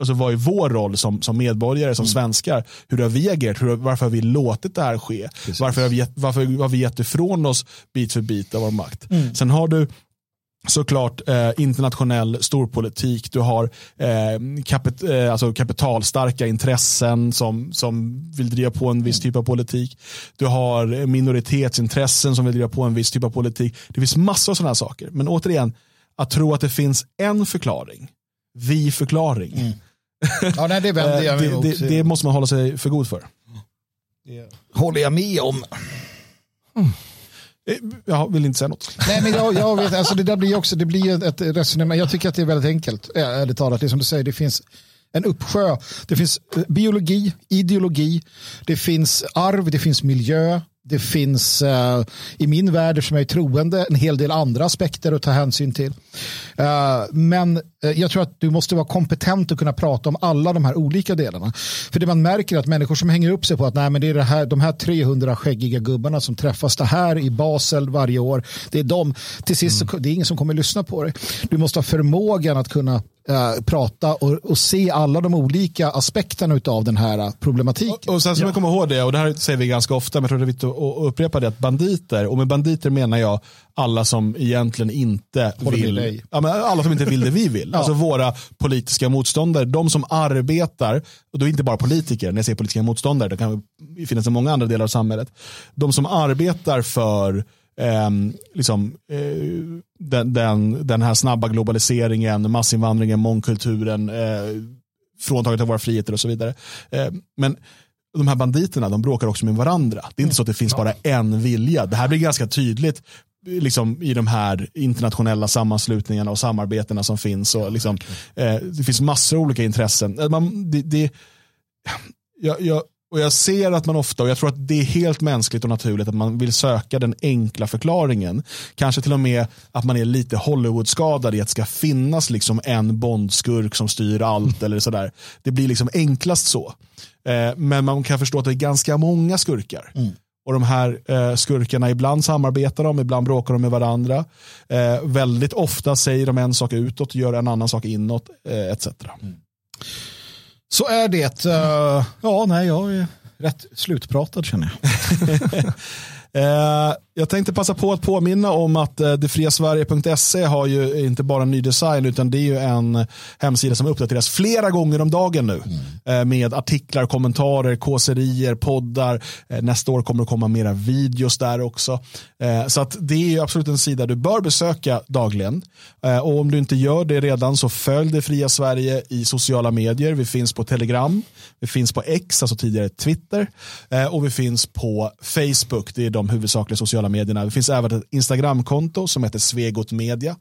alltså vad är vår roll som, som medborgare, som mm. svenskar? Hur har vi agerat? Hur, varför har vi låtit det här ske? Varför har, vi gett, varför har vi gett ifrån oss bit för bit av vår makt? Mm. Sen har du såklart eh, internationell storpolitik. Du har eh, kapit, eh, alltså kapitalstarka intressen som, som vill driva på en viss typ av politik. Du har minoritetsintressen som vill driva på en viss typ av politik. Det finns massor av sådana saker. Men återigen, att tro att det finns en förklaring, vi-förklaring. Mm. Ja, nej, det vänder jag mig det, det, det, måste man hålla sig för god för. Det håller jag med om. Mm. Eh, jag vill inte säga något. Nej, men jag, jag vet, alltså det där blir också, det blir ett resonemang. Jag tycker att det är väldigt enkelt, eh, ärligt talat. Det är som du säger, det finns en uppsjö. Det finns eh, biologi, ideologi, det finns arv, det finns miljö, det finns uh, i min värld, som jag är troende, en hel del andra aspekter att ta hänsyn till. Uh, men jag tror att du måste vara kompetent att kunna prata om alla de här olika delarna. För det man märker är att människor som hänger upp sig på att nej, men det är det här, de här 300 skäggiga gubbarna som träffas det här i Basel varje år. Det är de. Till sist, mm. det är ingen som kommer lyssna på dig. Du måste ha förmågan att kunna Uh, prata och, och, se alla de olika aspekterna av den här problematiken. Och, och sen ska ja. man komma ihåg det, och det här säger vi ganska ofta, men jag tror det är viktigt att upprepa det, att banditer, och med banditer menar jag alla som egentligen inte vill, ja, men alla som inte vill det vi vill. Ja. Alltså våra politiska motståndare, de som arbetar, och då är inte bara politiker, när jag säger politiska motståndare, det kan finnas i många andra delar av samhället, de som arbetar för eh, liksom, eh, den, den, den här snabba globaliseringen, massinvandringen, mångkulturen, eh, fråntaget av våra friheter och så vidare. Eh, men de här banditerna de bråkar också med varandra. Det är inte så att det finns bara en vilja. Det här blir ganska tydligt liksom, i de här internationella sammanslutningarna och samarbetena som finns. Och, liksom, eh, det finns massor av olika intressen. Eh, man, det, det, jag, jag, och jag ser att man ofta, och jag tror att det är helt mänskligt och naturligt att man vill söka den enkla förklaringen. Kanske till och med att man är lite Hollywood-skadad i att det ska finnas liksom en bondskurk som styr allt eller sådär. Det blir liksom enklast så. Eh, men man kan förstå att det är ganska många skurkar. Mm. Och de här eh, skurkarna, ibland samarbetar de, ibland bråkar de med varandra. Eh, väldigt ofta säger de en sak utåt, gör en annan sak inåt, eh, etc. Mm. Så är det. Uh, ja, nej, jag är rätt slutpratad känner jag. Jag tänkte passa på att påminna om att eh, detfriasverige.se har ju inte bara ny design utan det är ju en hemsida som uppdateras flera gånger om dagen nu. Mm. Eh, med artiklar, kommentarer, kåserier, poddar. Eh, nästa år kommer det komma mera videos där också. Så att det är ju absolut en sida du bör besöka dagligen. Och om du inte gör det redan så följ Det Fria Sverige i sociala medier. Vi finns på Telegram, vi finns på X, alltså tidigare Twitter och vi finns på Facebook. Det är de huvudsakliga sociala medierna. Det finns även ett Instagramkonto som heter Svegot Media.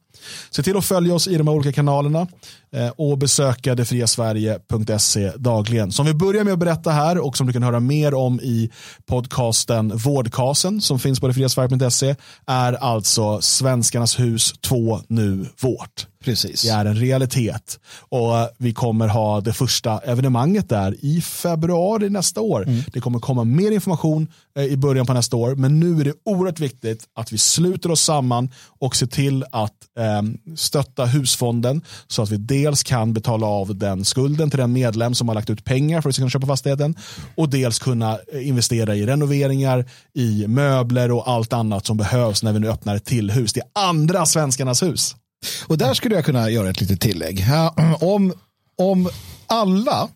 Se till att följa oss i de här olika kanalerna eh, och besöka detfriasverige.se dagligen. Som vi börjar med att berätta här och som du kan höra mer om i podcasten Vårdkasen som finns på detfriasverige.se är alltså Svenskarnas hus 2 nu vårt. Precis. Det är en realitet. Och vi kommer ha det första evenemanget där i februari nästa år. Mm. Det kommer komma mer information eh, i början på nästa år. Men nu är det oerhört viktigt att vi sluter oss samman och ser till att eh, stötta husfonden så att vi dels kan betala av den skulden till den medlem som har lagt ut pengar för att kunna köpa fastigheten och dels kunna eh, investera i renoveringar, i möbler och allt annat som behövs när vi nu öppnar ett till hus. Det är andra svenskarnas hus. Och där skulle jag kunna göra ett litet tillägg. Om, om alla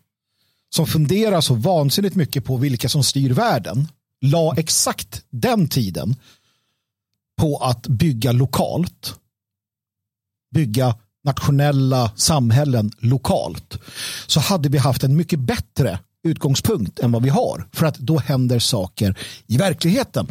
som funderar så vansinnigt mycket på vilka som styr världen la exakt den tiden på att bygga lokalt, bygga nationella samhällen lokalt, så hade vi haft en mycket bättre utgångspunkt än vad vi har. För att då händer saker i verkligheten.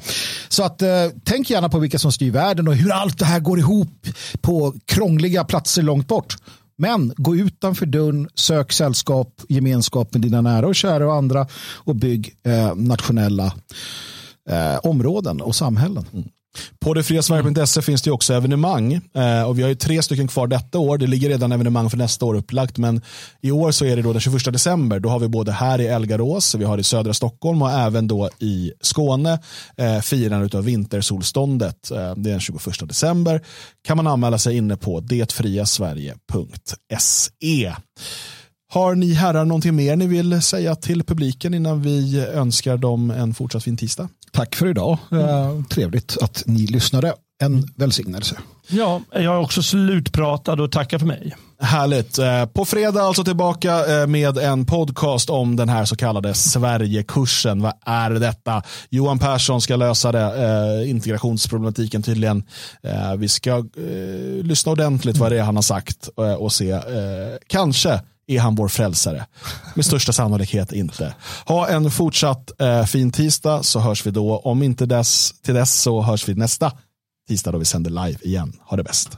Så att eh, tänk gärna på vilka som styr världen och hur allt det här går ihop på krångliga platser långt bort. Men gå utanför dörren, sök sällskap, gemenskap med dina nära och kära och andra och bygg eh, nationella eh, områden och samhällen. Mm. På detfriasverige.se finns det också evenemang eh, och vi har ju tre stycken kvar detta år. Det ligger redan evenemang för nästa år upplagt men i år så är det då den 21 december. Då har vi både här i Elgarås, vi har i södra Stockholm och även då i Skåne eh, firandet av vintersolståndet. Eh, det är den 21 december. Kan man anmäla sig inne på detfriasverige.se. Har ni herrar någonting mer ni vill säga till publiken innan vi önskar dem en fortsatt fin tisdag? Tack för idag. Mm. Trevligt att ni lyssnade. En välsignelse. Ja, jag är också slutpratad och tackar för mig. Härligt. Eh, på fredag alltså tillbaka eh, med en podcast om den här så kallade Sverigekursen. Vad är detta? Johan Persson ska lösa det, integrationsproblematiken tydligen. Vi ska lyssna ordentligt vad det är han har sagt och se, kanske är han vår frälsare? Med största sannolikhet inte. Ha en fortsatt eh, fin tisdag så hörs vi då. Om inte dess, till dess så hörs vi nästa tisdag då vi sänder live igen. Ha det bäst.